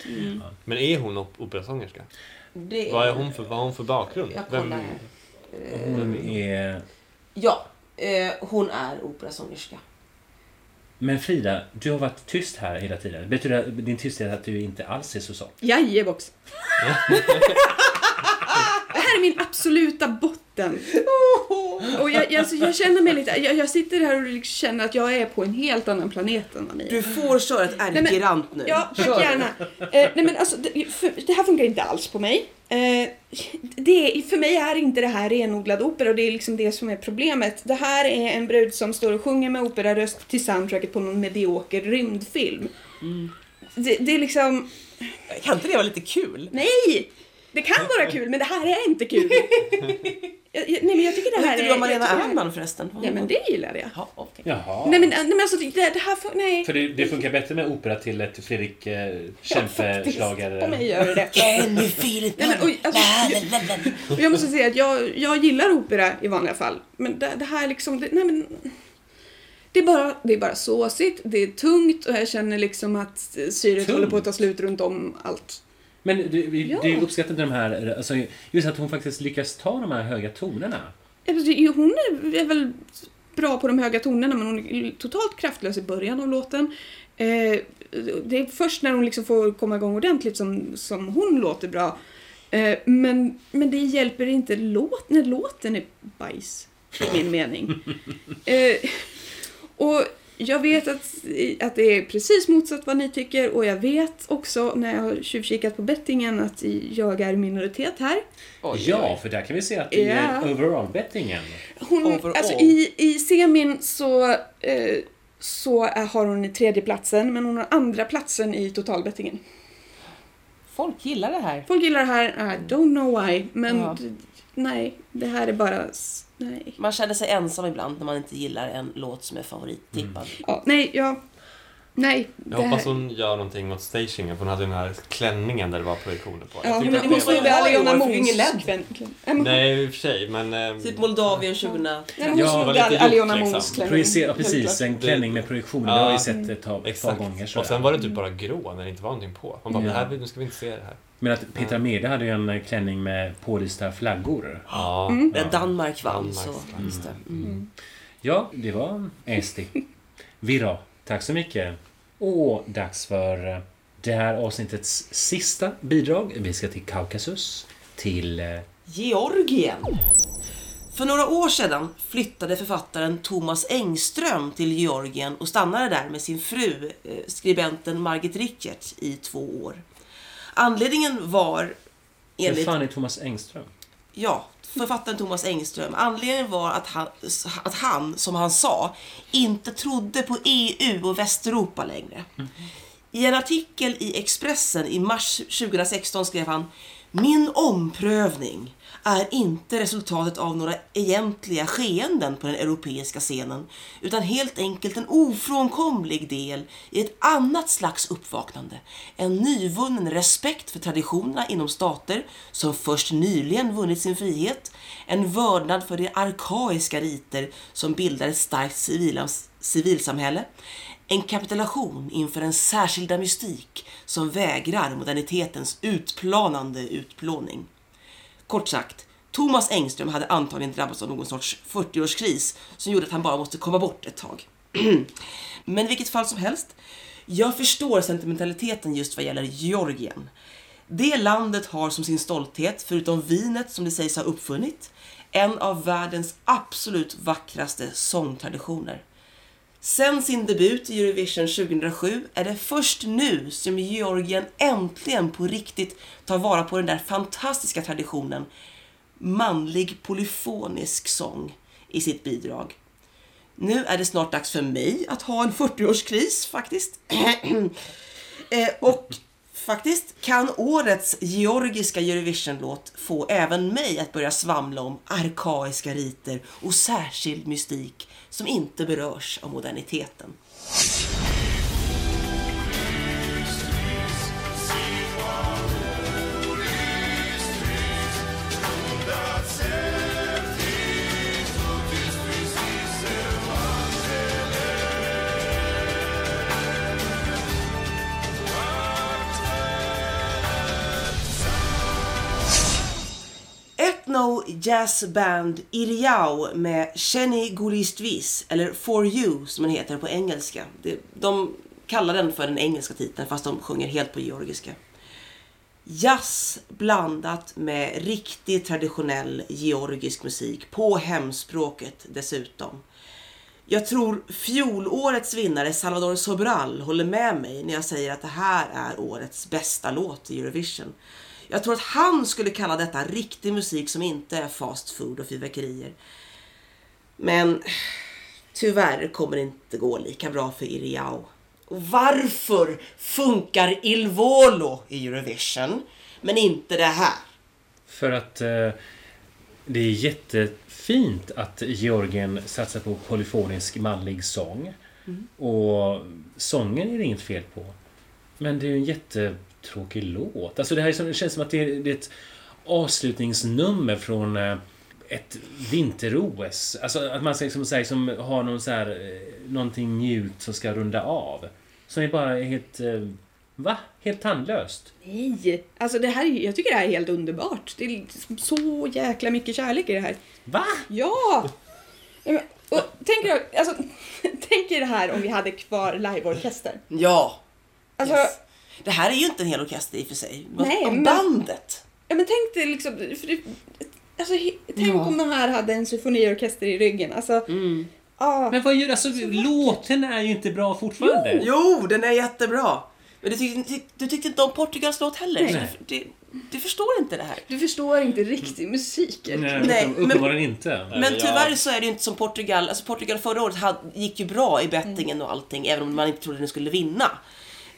Men är hon op- operasångerska? Det Vad, är hon för, vad har hon för bakgrund? Jag kollar här. Hon är... Ja, eh, hon är operasångerska. Men Frida, du har varit tyst här hela tiden. Betyder din tysthet att du inte alls är så sån? Jajebox. det här är min absoluta botten. Och jag, jag, alltså, jag känner mig lite, jag, jag sitter här och liksom känner att jag är på en helt annan planet än är. Du får köra ett ärgerant nu. Ja, Kör. gärna. Eh, nej men alltså, det, för, det här funkar inte alls på mig. Eh, det, är- för mig är inte det här renodlad opera och det är liksom det som är problemet. Det här är en brud som står och sjunger med operaröst till soundtracket på någon medioker rymdfilm. Det, det är liksom, Kan inte det vara lite kul? nej! Det kan vara kul men det här är inte kul. jag, jag, nej men jag tycker det här tyckte är... du om Malena jag Ernman förresten? Ja men det gillade jag. Ja, okej. Jaha. Nej men, nej men alltså det, det här, får- nej. För det, det funkar bättre med opera till ett Fredrik eh, Ja, faktiskt. Kempe-schlager. På mig gör det det. Nej, men, oj, alltså, Och jag måste säga att jag, jag gillar opera i vanliga fall. Men det, det här liksom, det, nej men... Det är, bara, det är bara såsigt, det är tungt och jag känner liksom att syret Tungt? håller på att ta slut runt om allt. Men du, Ja. du uppskattar de här, alltså, just att hon faktiskt lyckas ta de här höga tonerna. Hon är, är väl bra på de höga tonerna men hon är totalt kraftlös i början av låten. Eh, det är först när hon liksom får komma igång ordentligt som, som hon låter bra. Eh, men, men det hjälper inte låt, när låten är bajs, i min mening. Eh, och jag vet att, att det är precis motsatt vad ni tycker och jag vet också när jag har tjuvkikat på bettingen att jag är minoritet här. ja, för där kan vi se att det är Ja. overall-bettingen. Hon, Overall. alltså i, i semin så, eh, så är, har hon i tredje platsen men hon har andra platsen i totalbettingen. Folk gillar det här. Folk gillar det här, I don't know why, men Ja. nej, det här är bara, nej. Man känner sig ensam ibland när man inte gillar en låt som är favorittippad. Ja, nej, jag, nej. Jag det hoppas här- hon gör någonting åt stagingen för hon hade den här klänningen där det var projektioner på. Jag Ja, men det var ju LED. klän- klän- Nej, i och för sig, men... ehm, Typ Moldavien 2000. Nej, hon Ja, snodde liksom. Moons klänning. Precis, en klänning med projektion. Det har vi Ja. sett ett par, ett par gånger. så Och sen var det typ bara grå när det inte var någonting på. Man bara, Ja. här, nu ska vi inte se det här. Men att Petra Mede hade ju en klänning med pålysta flaggor. Ja, När Danmark vann så just det. Mm. Ja, det var Esti. Virra, tack så mycket. Och dags för det här avsnittets sista bidrag. Vi ska till Kaukasus. Till... eh, Georgien. För några år sedan flyttade författaren Thomas Engström till Georgien och stannade där med sin fru, eh, skribenten Margit Rickert, i två år. Anledningen var, enligt fan är Thomas Engström? Ja, författaren Thomas Engström. Anledningen var att han, att han, som han sa, inte trodde på EU och Västeuropa längre. I en artikel i Expressen i mars 2016 skrev han Min omprövning är inte resultatet av några egentliga skeenden på den europeiska scenen utan helt enkelt en ofrånkomlig del i ett annat slags uppvaknande. En nyvunnen respekt för traditionerna inom stater som först nyligen vunnit sin frihet, en vördnad för de arkaiska riter som bildar ett starkt civilsamhälle, en kapitulation inför en särskilda mystik som vägrar modernitetens utplanande utplåning. Kort sagt, Thomas Engström hade antagligen drabbats av någon sorts 40-årskris som gjorde att han bara måste komma bort ett tag. Men i vilket fall som helst, jag förstår sentimentaliteten just vad gäller Georgien. Det landet har som sin stolthet, förutom vinet som det sägs ha uppfunnit, en av världens absolut vackraste sångtraditioner. Sen sin debut i Eurovision 2007 är det först nu som Georgien äntligen på riktigt tar vara på den där fantastiska traditionen manlig polyfonisk sång i sitt bidrag. Nu är det snart dags för mig att ha en 40-årskris faktiskt. Eh, och Faktiskt kan årets georgiska Eurovision-låt få även mig att börja svamla om arkaiska riter och särskild mystik som inte berörs av moderniteten. Ethno Jazz Band Iriau med Sheni Gulistvis, eller For You som den heter på engelska. De kallar den för den engelska titeln fast de sjunger helt på georgiska. Jazz blandat med riktig traditionell georgisk musik på hemspråket dessutom. Jag tror fjolårets vinnare Salvador Sobral håller med mig när jag säger att det här är årets bästa låt i Eurovision. Jag tror att han skulle kalla detta riktig musik som inte är fast food och fyrverkerier. Men tyvärr kommer det inte gå lika bra för Iriau. Och varför funkar Il Volo i Eurovision men inte det här? För att eh, det är jättefint att Georgien satsar på polyfonisk manlig sång. Och sången är det inget fel på. Men det är ju en jättetråkig låt. Alltså det här är som, det känns som att det är, det är ett avslutningsnummer från eh, ett vinter-OS. Alltså att man liksom, säger, som har någon så här, eh, någonting mjukt som ska runda av. Som är bara helt... eh, Va? Helt tandlöst. Nej! Alltså det här, är- jag tycker det här är helt underbart. Det är liksom så jäkla mycket kärlek i det här. Va? Ja! Och tänk, alltså, tänk er det här om vi hade kvar liveorkester. Ja, Alltså, yes. Det här är ju inte en hel orkester i och för sig. Nej, Om men- bandet. ja, men tänk dig liksom... För det, alltså, tänk om de här hade en symfoniorkester i ryggen. Alltså, Mm. ah, Men vad gör Alltså låten är ju inte bra fortfarande. Jo, den är jättebra. Men du tyckte, du tyckte inte om Portugals låt heller. Nej. Du, du, du förstår inte det här. du förstår inte riktig musik. Nej, Nej, uppenbar- men- uppenbarligen inte. Men ja. tyvärr så är det ju inte som Portugal. Alltså Portugal förra året hade, gick ju bra i bettingen och allting, även om man inte trodde den skulle vinna.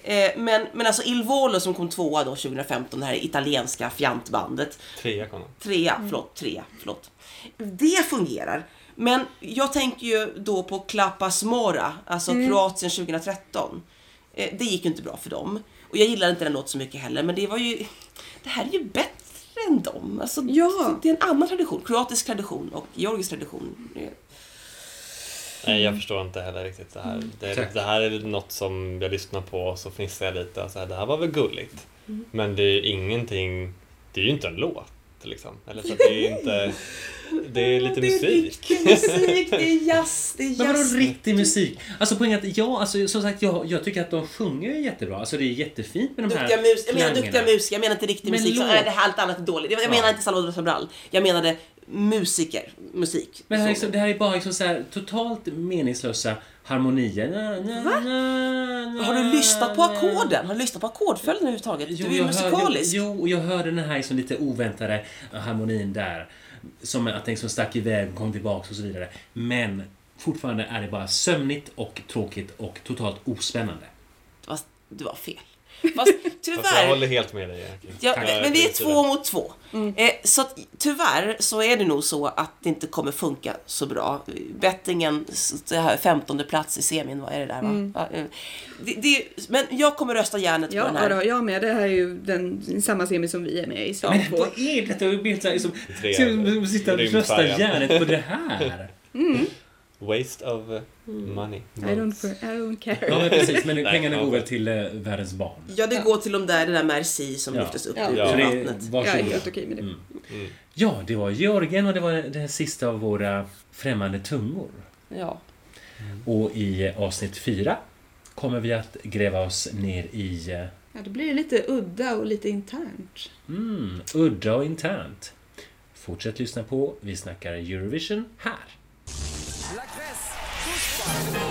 Eh, men, men alltså Il Volo som kom tvåa då 2015, det här italienska fjantbandet. Trea kom de. Trea, förlåt, trea, förlåt. Det fungerar. Men jag tänker ju då på Klapas Mora, alltså Kroatien 2013. Eh, det gick ju inte bra för dem. Och jag gillade inte den låten så mycket heller, men det var ju... Det här är ju bättre än dem. Alltså, Ja. Det är en annan tradition. Kroatisk tradition och georgisk tradition. Nej, jag förstår inte heller riktigt det här. Det, Tack. det här är något som jag lyssnar på och så fnissar jag lite och så här, det här var väl gulligt. Men det är ju ingenting, det är ju inte en låt liksom. Eller så att det är inte, det är lite det är musik. riktig musik, det är jazz, det är Men vadå jazz. riktig musik? Alltså poängen att ja, alltså, som sagt, jag, jag tycker att de sjunger jättebra. Alltså det är jättefint med de Duktiga här mus, jag menar duktiga musiker, jag menar inte riktig Men musik. Så, nej, det här allt annat är dåligt. Jag, jag Ja. menar inte Salvador Sobral. Jag menade musiker, musik. Men det här, liksom, det här är bara liksom så här, totalt meningslösa harmonier. Na, na, na, Har du lyssnat på ackorden? Har du lyssnat på ackordföljden överhuvudtaget? Jo, du är ju jag hör- musikalisk. Jo, och jag hörde den här liksom lite oväntade harmonin där. Som att den liksom stack iväg och kom tillbaks och så vidare. Men fortfarande är det bara sömnigt och tråkigt och totalt ospännande. Fast du har fel. Fast Fast jag tyvärr. håller helt med dig. Ja, men vi är två det. mot två. Eh, så att, tyvärr så är det nog så att det inte kommer funka så bra. Bettingen, det här 15 plats i semin, vad är det där va? Ja, eh, det, det, men jag kommer rösta järnet på den Ja, här. då, jag med. Det här är ju den, samma semi som vi är med i. Så Men vad är detta? Jag blir liksom... Sitta och rösta järnet på det här. Waste of uh, money. I don't, I don't care. Ja, men precis. Men pengarna går väl till eh, världens barn. Ja, det går till de där, det där Merci som Ja. lyftes upp Ja. ur Ja. Så det är, vattnet. Jag är helt okej med det. Mm. Mm. Ja, det var Georgien och det var det sista av våra främmande tungor. Ja. Och i avsnitt fyra kommer vi att gräva oss ner i eh, Ja, då blir det lite udda och lite internt. mm, udda och internt. Fortsätt lyssna på Vi snackar Eurovision här. Bye.